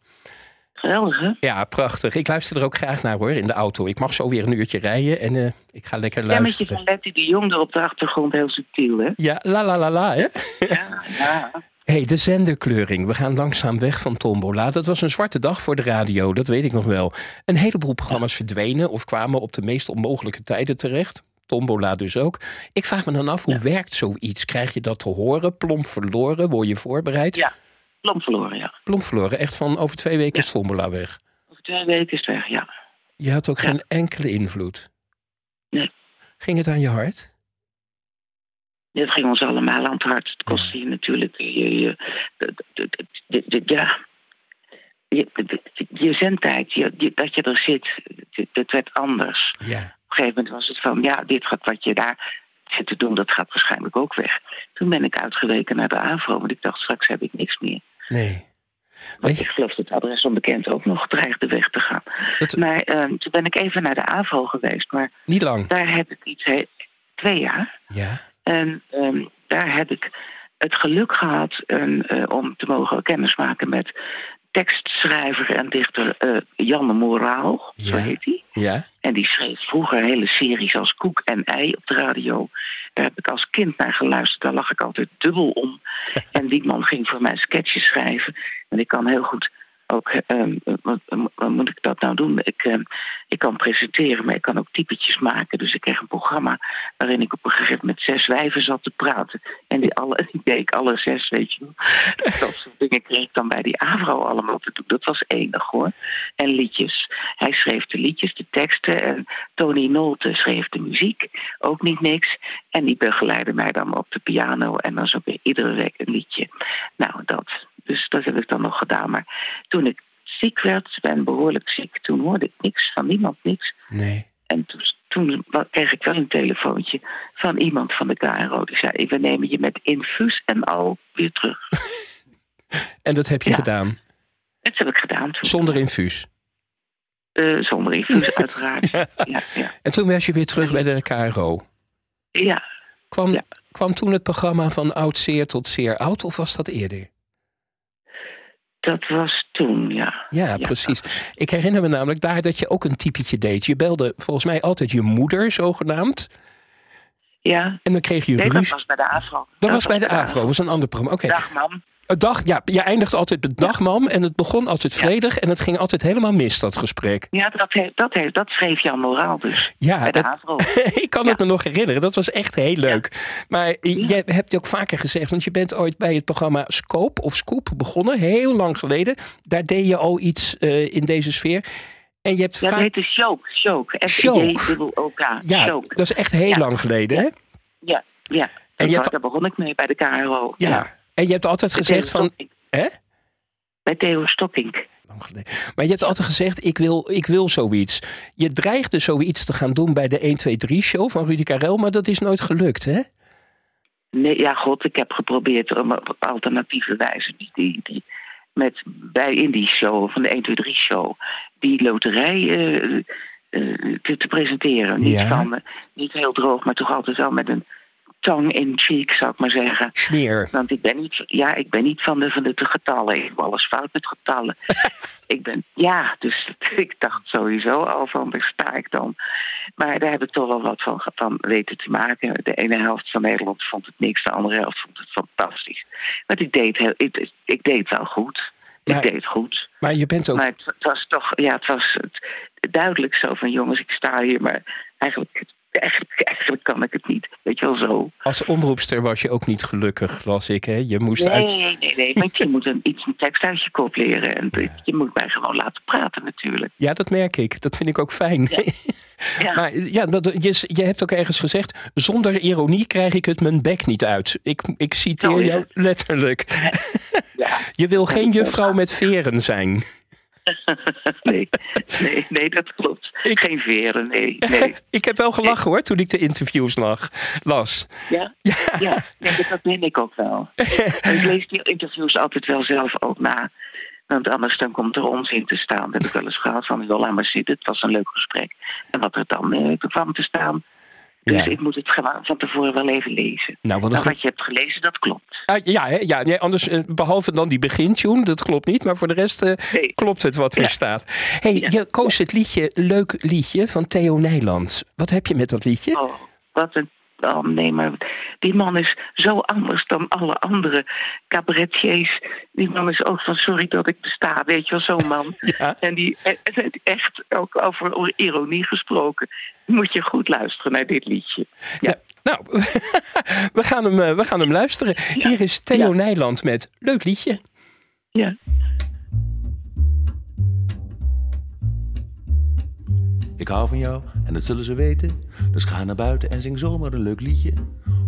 Geweldig, hè? Ja, prachtig. Ik luister er ook graag naar hoor, in de auto. Ik mag zo weer een uurtje rijden en eh, ik ga lekker Ja, met je luisteren. van Letty de Jong er op de achtergrond heel subtiel, hè? Ja, la la la la, hè? Ja, ja. hey, de zenderkleuring. We gaan langzaam weg van Tombola. Dat was een zwarte dag voor de radio, dat weet ik nog wel. Een heleboel programma's verdwenen of kwamen op de meest onmogelijke tijden terecht. Tombola dus ook. Ik vraag me dan af, hoe werkt zoiets? Krijg je dat te horen? Plomp verloren? Word je voorbereid? Ja. Plom verloren, ja. Plomp verloren. Echt van over twee weken is Tombola weg. Over twee weken is het weg, ja. Je had ook geen enkele invloed. Nee. Ging het aan je hart? Dit ging ons allemaal aan het hart. Het kostte je natuurlijk je, je, de- de- de- de- de- ja, je, je zendtijd, je, je- dat je er zit, het werd anders. Ja. Op een gegeven moment was het van, ja, dit gaat wat je daar zit te doen, dat gaat waarschijnlijk ook weg. Toen ben ik uitgeweken naar de AVRO, want ik dacht, straks heb ik niks meer. Nee. Want ik geloof dat het adres onbekend ook nog dreigde weg te gaan. Dat- Maar ehm, toen ben ik even naar de AVRO geweest, maar Niet lang. daar heb ik iets, twee jaar. Ja. En ehm, daar heb ik het geluk gehad en, eh, om te mogen kennismaken met tekstschrijver en dichter eh, Janne Moraal, zo heet hij. Ja. En die schreef vroeger hele series als Koek en Ei op de radio. Daar heb ik als kind naar geluisterd. Daar lag ik altijd dubbel om. En die man ging voor mij sketches schrijven. En ik kan heel goed ook... ehm, wat, moet ik dat nou doen? Ik, ehm, ik kan presenteren, maar ik kan ook typetjes maken. Dus ik kreeg een programma waarin ik op een gegeven moment zes wijven zat te praten. En die, alle, die deed ik alle zes, weet je wel. Dat soort dingen kreeg ik dan bij die AVRO allemaal te doen. Dat was enig hoor. En liedjes. Hij schreef de liedjes, de teksten. En Tony Nolte schreef de muziek. Ook niet niks. En die begeleidde mij dan op de piano. En dan zo weer iedere week een liedje. Nou, dat. Dus dat heb ik dan nog gedaan. Maar toen ik ziek werd, ben behoorlijk ziek, toen hoorde ik niks van niemand, niks. Nee. En toen, toen kreeg ik wel een telefoontje van iemand van de KRO. Die zei, we nemen je met infuus en al weer terug. En dat heb je Ja. gedaan. Dat heb ik gedaan toen. Zonder infuus. Eh, zonder infuus, uiteraard. Ja, ja. En toen was je weer terug bij de KRO. ja. Kwam, kwam toen het programma van oud zeer tot zeer oud of was dat eerder? Dat was toen, ja. Ja, precies. Ik herinner me namelijk daar dat je ook een typetje deed. Je belde volgens mij altijd je moeder, zogenaamd. Ja, En dan kreeg je nee, dat ruzie. was bij de AVRO. Dat was bij de AVRO, dat was een ander programma. Oké, Dag, mam. Een dag, ja, je eindigt altijd met dagmam en het begon altijd vredig en het ging altijd helemaal mis, dat gesprek. Ja, dat, dat, heeft, dat schreef Jan Moraal dus. Ja, dat, ik kan het me nog herinneren. Dat was echt heel leuk. Maar jij hebt ook vaker gezegd, want je bent ooit bij het programma Scope of Scoop begonnen, heel lang geleden. Daar deed je al iets eh, in deze sfeer. En je hebt Ja, dat heette Shoke. Shoke. Ja, dat is echt heel lang geleden, hè? Ja, ja. En je hebt- Daar begon ik mee bij de KRO. Ja. En je hebt altijd gezegd van. Hè? Bij Theo geleden. Maar je hebt altijd gezegd, ik wil, ik wil zoiets. Je dreigde zoiets te gaan doen bij de 1, 2, 3 show van Rudy Karel, maar dat is nooit gelukt, hè? Nee, ja, god, ik heb geprobeerd om op alternatieve wijze die, die, die met bij in die show van de 1, 2, 3 show die loterij eh, eh, te, te presenteren. Niet, Ja. van, eh, niet heel droog, maar toch altijd wel met een tong in cheek, zou ik maar zeggen. Smeer. Want ik ben niet, ja, ik ben niet van de, van de getallen. Ik heb alles fout met getallen. ik ben, ja, dus ik dacht sowieso al van, daar sta ik dan. Maar daar heb ik toch wel wat van, van weten te maken. De ene helft van Nederland vond het niks, de andere helft vond het fantastisch. Want ik deed, heel, ik, ik deed wel goed. Maar- ik deed het goed. Maar je bent ook. Maar het, het was toch, ja, het was het, duidelijk zo van, jongens, ik sta hier, maar eigenlijk, eigenlijk, eigenlijk kan ik het niet. Weet je wel zo. Als omroepster was je ook niet gelukkig, las ik, hè? Je moest Nee, uit. nee, nee, nee, want je moet een, iets een tekst uit je kop leren. En Ja. je moet mij gewoon laten praten natuurlijk. Ja, dat merk ik. Dat vind ik ook fijn. Ja. maar ja, dat, je, je hebt ook ergens gezegd: zonder ironie krijg ik het mijn bek niet uit. Ik, ik citeer Oh, ja. jou letterlijk. Ja. Je wil geen juffrouw met veren zijn. nee, nee, nee, dat klopt. Ik- Geen veren, nee, nee. ik heb wel gelachen hoor toen ik de interviews lag, las. Ja? Ja. Dat ben ik ook wel. ik lees die interviews altijd wel zelf ook na. Want anders dan komt er onzin te staan. Dat heb ik wel eens gehad van, joh, laat maar zitten. Het was een leuk gesprek. En wat er dan eh, kwam te staan, Dus Ja. ik moet het gewoon van tevoren wel even lezen. Nou, wat ge- wat je hebt gelezen, dat klopt. Ah, ja, hè? ja nee, anders, eh, behalve dan die begintune, dat klopt niet. Maar voor de rest eh, Nee. klopt het wat er staat. hey, Ja. je koos het liedje Leuk Liedje van Theo Nijland. Wat heb je met dat liedje? Oh, wat een. Nee, maar die man is zo anders dan alle andere cabaretiers. Die man is ook van sorry dat ik besta, weet je wel, zo'n man. Ja. En die echt ook over ironie gesproken. Moet je goed luisteren naar dit liedje. Ja. Nou, we gaan hem, eh, we gaan hem luisteren. Hier is Theo. Nijland met Leuk Liedje. Ja. Ik hou van jou en dat zullen ze weten. Dus ga naar buiten en zing zomaar een leuk liedje.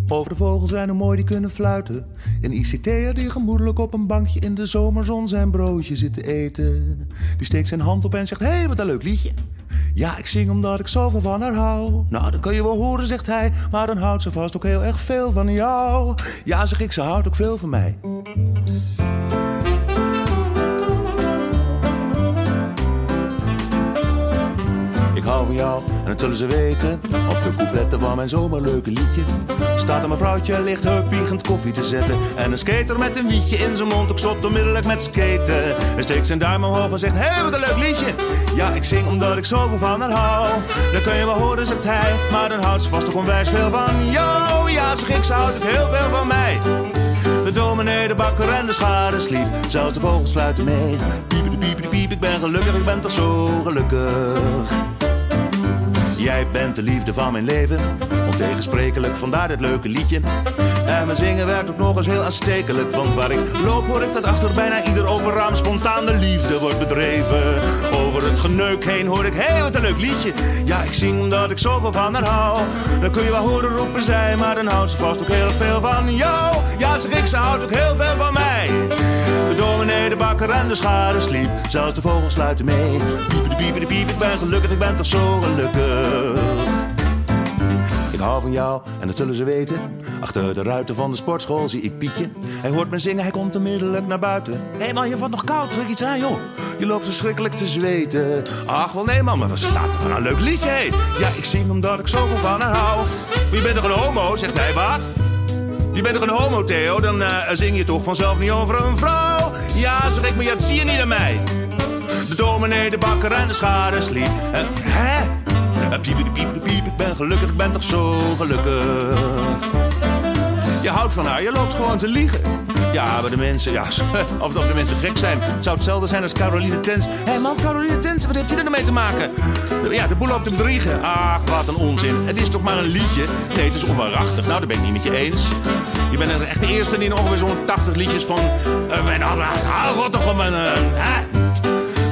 Over de vogels zijn hoe mooi die kunnen fluiten. Een ICT'er die gemoedelijk op een bankje in de zomerzon zijn broodje zit te eten. Die steekt zijn hand op en zegt: Hé, hey, wat een leuk liedje. Ja, ik zing omdat ik zoveel van haar hou. Nou, dat kun je wel horen, zegt hij. Maar dan houdt ze vast ook heel erg veel van jou. Ja, zeg ik, ze houdt ook veel van mij. En dat zullen ze weten. Op de coupletten van mijn zomerleuke liedje staat een mevrouwtje licht heupwiegend koffie te zetten. En een skater met een wietje in zijn mond, ook stopt onmiddellijk met skaten. En steekt zijn duim omhoog en zegt: Hé, hey, wat een leuk liedje. Ja, ik zing omdat ik zoveel van haar hou. Dat kun je wel horen, zegt hij, maar dan houdt ze vast ook onwijs veel van jou. Ja, zeg ik, ze houdt ook heel veel van mij. De dominee, de bakker en de schade sliep. Zelfs de vogels fluiten mee. Piep, piep, de piep, ik ben gelukkig, ik ben toch zo gelukkig. Jij bent de liefde van mijn leven. Ontegensprekelijk, vandaar dit leuke liedje. En mijn zingen werkt ook nog eens heel aanstekelijk. Want waar ik loop hoor ik dat achter bijna ieder open raam spontaan de liefde wordt bedreven. Over het geneuk heen hoor ik, hé hey, wat een leuk liedje. Ja, ik zing omdat ik zoveel van haar hou. Dan kun je wel horen roepen zij, maar dan houdt ze vast ook heel veel van jou. Ja, zeg ik, ze houdt ook heel veel van mij. De dominee, de bakker en de schade sliep. Zelfs de vogels sluiten mee. De piep, ik ben gelukkig, ik ben toch zo gelukkig. Ik hou van jou en dat zullen ze weten. Achter de ruiten van de sportschool zie ik Pietje. Hij hoort me zingen, hij komt onmiddellijk naar buiten. Hé man, je valt nog koud, druk iets aan joh. Je loopt verschrikkelijk te zweten. Ach wel nee man, maar wat staat er van een leuk liedje hé. Ja, ik zing omdat ik zoveel van haar hou. Je bent toch een homo, zegt hij, wat? Je bent toch een homo, Theo? Dan eh, zing je toch vanzelf niet over een vrouw? Ja, zeg ik, maar dat zie je niet aan mij. De dominee, de bakker en de schade sliep. Eh, hè? Eh, piep, piep, piep, ik ben gelukkig, ik ben toch zo gelukkig. Je houdt van haar, je loopt gewoon te liegen. Ja, maar de mensen, ja, of, of de mensen gek zijn. Het zou hetzelfde zijn als Caroline Tens. Hé hey man, Caroline Tens, wat heeft hij er nou mee te maken? Ja, de boel loopt te bedriegen. Ach, wat een onzin. Het is toch maar een liedje? Nee, het is onwaarachtig. Nou, daar ben ik niet met je eens. Je bent echt de eerste die ongeveer zo'n 80 liedjes van... Uh, mijn, hou god toch om een... Uh?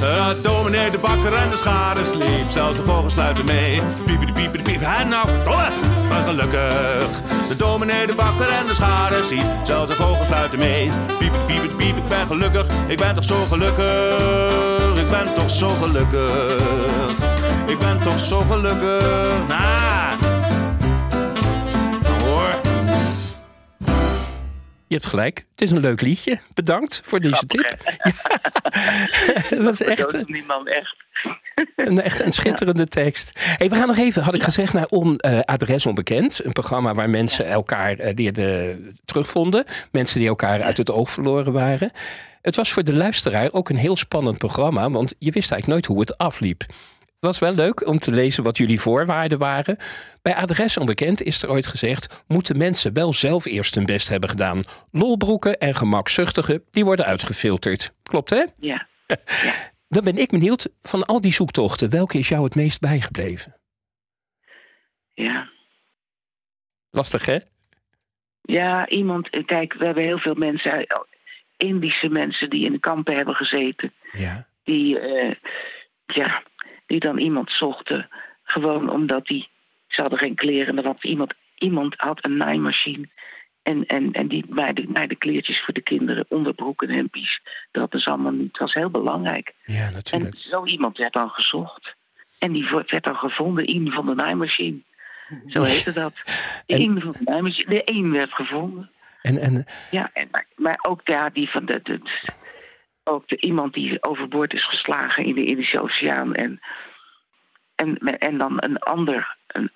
Uh, dominee, de bakker en de schade sliep. Zelfs de vogels sluiten mee. Piep, piep, piep, piep. En nou, dolle, ben gelukkig. De dominee, de bakker en de schade sliep. Zelfs de vogels sluiten mee. Piep, piep, piep, ik ben gelukkig. Ik ben toch zo gelukkig. Ik ben toch zo gelukkig. Ik ben toch zo gelukkig. Nou, Je hebt gelijk. Het is een leuk liedje. Bedankt voor deze tip. Ja. Het was echt, Dat man echt. een, echt een schitterende tekst. Hey, we gaan nog even, had ik gezegd, naar on, uh, Adres Onbekend. Een programma waar mensen elkaar uh, die, de, terugvonden. Mensen die elkaar uit het oog verloren waren. Het was voor de luisteraar ook een heel spannend programma. Want je wist eigenlijk nooit hoe het afliep. Het was wel leuk om te lezen wat jullie voorwaarden waren. Bij Adres Onbekend is er ooit gezegd... moeten mensen wel zelf eerst hun best hebben gedaan. Lolbroeken en gemakzuchtigen, die worden uitgefilterd. Klopt, hè? Ja. Dan ben ik benieuwd, van al die zoektochten... welke is jou het meest bijgebleven? Ja. Lastig, hè? Ja, iemand... Kijk, we hebben heel veel mensen... Indische mensen die in de kampen hebben gezeten. Ja. Die... Uh, ja die dan iemand zochten. Gewoon omdat die. Ze hadden geen kleren. Er was iemand, iemand had een naaimachine. En, en, en die naaide, naaide kleertjes voor de kinderen. Onderbroeken en hempies. Dat ze allemaal niet. Het was heel belangrijk. Ja, natuurlijk. En zo iemand werd dan gezocht. En die werd dan gevonden in van de naaimachine. Zo heette dat. De En- in van de naaimachine. De één werd gevonden. En, en Ja, en, maar, maar ook ja, die van de, de, ook de, iemand die overboord is geslagen in de Indische Oceaan. En, en, en dan een ander, een,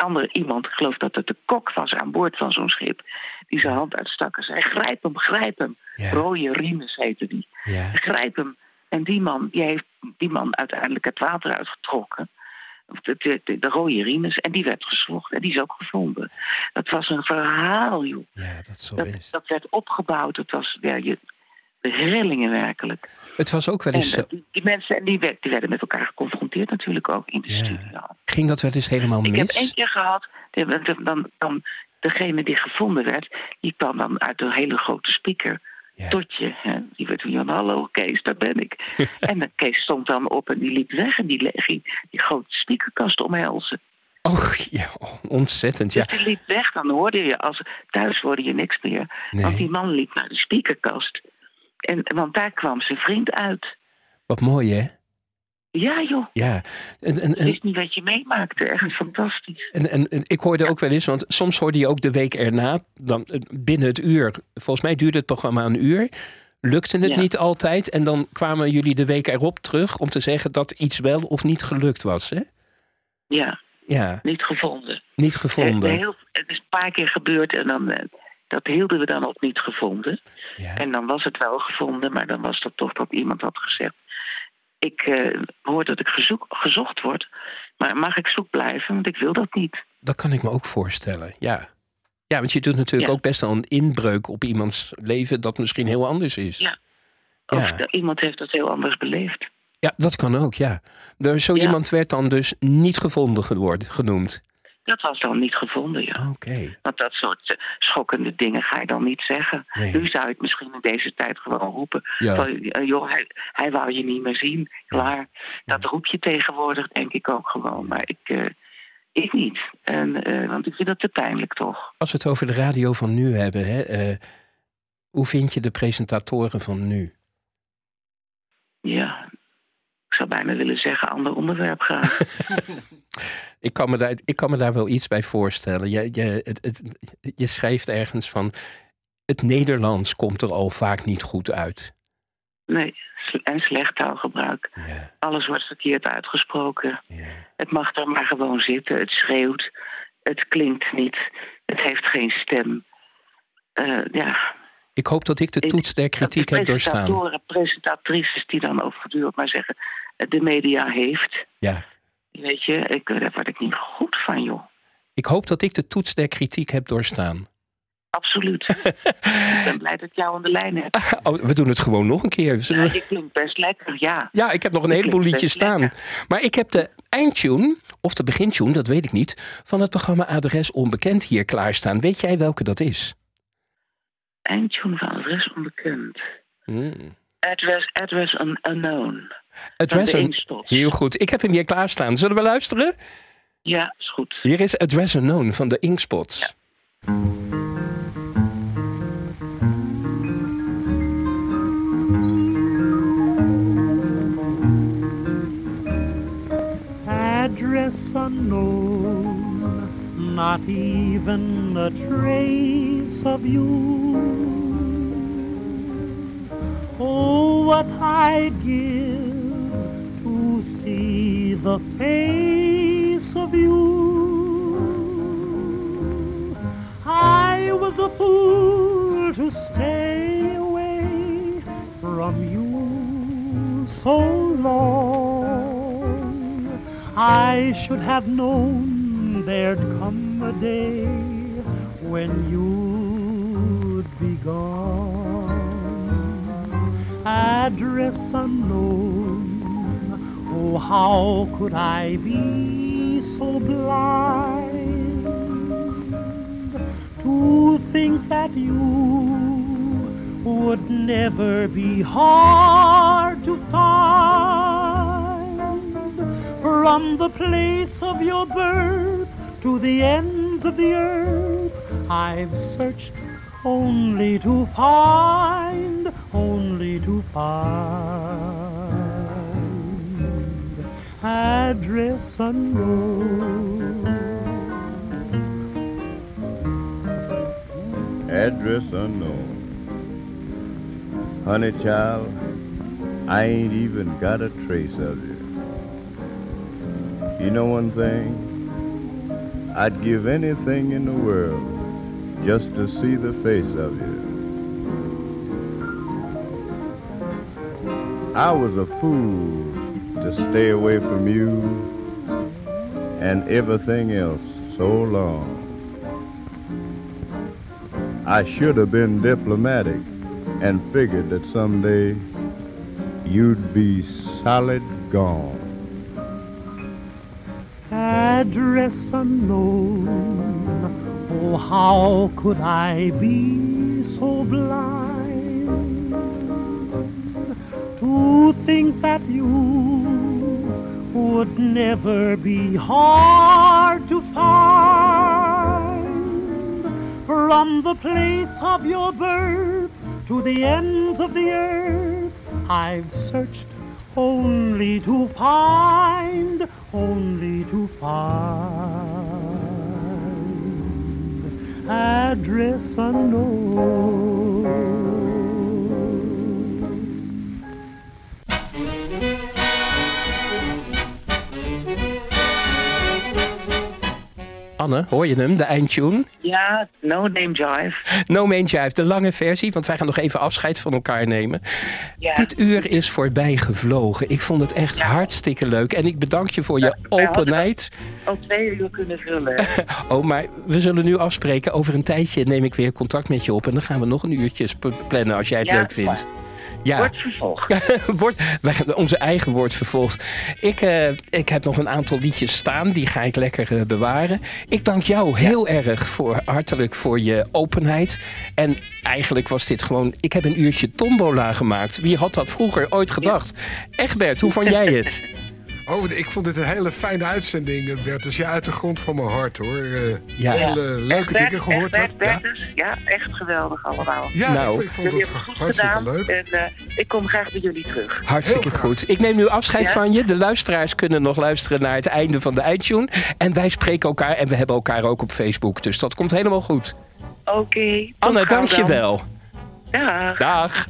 andere iemand, ik geloof dat het de kok was aan boord van zo'n schip, die zijn hand uitstak en zei: Grijp hem, grijp hem. Ja. Rooie Riemes heette die. Ja. Grijp hem. En die man, die heeft die man uiteindelijk het water uitgetrokken. De, de, de, de rode Riemes. En die werd gezocht. En die is ook gevonden. Dat was een verhaal, joh. ja, dat is zo Dat, best. dat werd opgebouwd. Het was ja, je, rillingen werkelijk. Het was ook wel En eens zo. eh, die, die mensen en die, die werden met elkaar geconfronteerd natuurlijk ook in de Ja. studio. Ging dat wel eens helemaal Ik heb één mis? keer gehad, dan, dan, degene die gevonden werd, die kwam dan uit een hele grote speaker Ja. tot je. Hè. Die werd van, hallo Kees, daar ben ik. en de Kees stond dan op en die liep weg en die ging die grote speakerkast omhelzen. Oh, ja, ontzettend. Ja. Dus die liep weg, dan hoorde je, als thuis hoorde je niks meer. Want die man liep naar de speakerkast. En, want daar kwam zijn vriend uit. wat mooi hè? Ja joh, Ja. En, en, en, wist niet wat je meemaakte. Echt fantastisch. en, en, en ik hoorde ook wel eens, want soms hoorde je ook de week erna, dan eh, binnen het uur. Volgens mij duurde het programma een uur. Lukte het Ja. niet altijd. En dan kwamen jullie de week erop terug om te zeggen dat iets wel of niet gelukt was. Hè? Ja, Ja, niet gevonden. niet Eh, gevonden. heel- het is een paar keer gebeurd en dan, eh, dat hielden we dan op niet gevonden. Ja. En dan was het wel gevonden, maar dan was dat toch dat iemand had gezegd... ik eh, hoor dat ik gezoek, gezocht word, maar mag ik zoek blijven? Want ik wil dat niet. Dat kan ik me ook voorstellen, ja. Ja, want je doet natuurlijk Ja. ook best wel een inbreuk op iemands leven dat misschien heel anders is. Ja. Of Ja. iemand heeft dat heel anders beleefd. Ja, dat kan ook, ja. Zo iemand werd dan dus niet gevonden genoemd. Dat was dan niet gevonden, ja. Oké. Want dat soort eh, schokkende dingen ga je dan niet zeggen. Nee. Nu zou je het misschien in deze tijd gewoon roepen. Ja. Van, eh, joh, hij, hij wou je niet meer zien. Klaar. Dat roep je tegenwoordig, denk ik ook gewoon. Maar ik, eh, ik niet. En, want ik vind dat te pijnlijk, toch? Als we het over de radio van nu hebben, hè, hoe vind je de presentatoren van nu? Ja. Ik zou bijna willen zeggen, ander onderwerp graag. Ik kan me daar, ik kan me daar wel iets bij voorstellen. Je, je, het, het, je schrijft ergens van. Het Nederlands komt er al vaak niet goed uit. nee, en slecht taalgebruik. Ja, Alles wordt verkeerd uitgesproken. ja. Het mag er maar gewoon zitten. Het schreeuwt. Het klinkt niet. Het heeft geen stem. Eh, ja, Ik hoop dat ik de toets der kritiek heb doorstaan. presentatoren, presentatrices die dan ook voortdurend maar zeggen... eh, de media heeft. Ja. Weet je, ik, eh, daar word ik niet goed van, joh. Ik hoop dat ik de toets der kritiek heb doorstaan. Absoluut. ik ben blij dat ik jou aan de lijn heb. Oh, we doen het gewoon nog een keer. Ja, Zullen we- je klinkt best lekker, ja. Ja, ik heb nog een Je heleboel liedjes staan. lekker. Maar ik heb de eindtune, of de begintune, dat weet ik niet, van het programma Adres Onbekend hier klaarstaan. Weet jij welke dat is? Eindtune van adres onbekend. Hmm. Address, address un- unknown. Address Van de Un- Inkstots. Heel goed. Ik heb hem hier klaarstaan. Zullen we luisteren? Ja, is goed. Hier is Address Unknown van de Inkspots. address unknown, not even a trace of you. I'd give to see the face of you. I was a fool to stay away from you so long. I should have known there'd come a day when you'd be gone. Address unknown, oh, how could I be so blind to think that you would never be hard to find? From the place of your birth to the ends of the earth I've searched only to find to find address unknown address unknown. Honey child, I ain't even got a trace of you. You know one thing? I'd give anything in the world just to see the face of you. I was a fool to stay away from you and everything else so long. I should have been diplomatic and figured that someday you'd be solid gone. Address unknown, oh how could I be so blind to think that you would never be hard to find from the place of your birth to the ends of the earth I've searched only to find, only to find address unknown. Anne, hoor je hem, de eindtune? Ja, No Name Jive. No Main Jive, de lange versie, want wij gaan nog even afscheid van elkaar nemen. Ja. Dit uur is voorbij gevlogen. Ik vond het echt hartstikke leuk. En ik bedank je voor je openheid. Al twee uur kunnen vullen. Oh, maar we zullen nu afspreken. Over een tijdje neem ik weer contact met je op. En dan gaan we nog een uurtje plannen als jij het leuk vindt. Ja, Wordt vervolgd. wordt, wij gaan onze eigen woord vervolgd. Ik, eh, ik heb nog een aantal liedjes staan. Die ga ik lekker eh, bewaren. Ik dank jou heel erg voor, hartelijk voor je openheid. En eigenlijk was dit gewoon... Ik heb een uurtje tombola gemaakt. Wie had dat vroeger ooit gedacht? Egbert, hoe vond jij het? Oh, ik vond dit een hele fijne uitzending, eh, Bert. Dus ja, uit de grond van mijn hart, hoor. Eh, Ja. Hele leuke Echt, dingen gehoord. Echt, had. echt, Ja, Bertus. Ja, echt geweldig allemaal. ja Nou. ik, ik vond het goed hartstikke gedaan. leuk. En eh, ik kom graag bij jullie terug. Hartstikke goed. Ik neem nu afscheid Ja? van je. De luisteraars kunnen nog luisteren naar het einde van de iTunes. En wij spreken elkaar en we hebben elkaar ook op Facebook. Dus dat komt helemaal goed. Oké. tot Anne, dank je wel. Dag. Dag.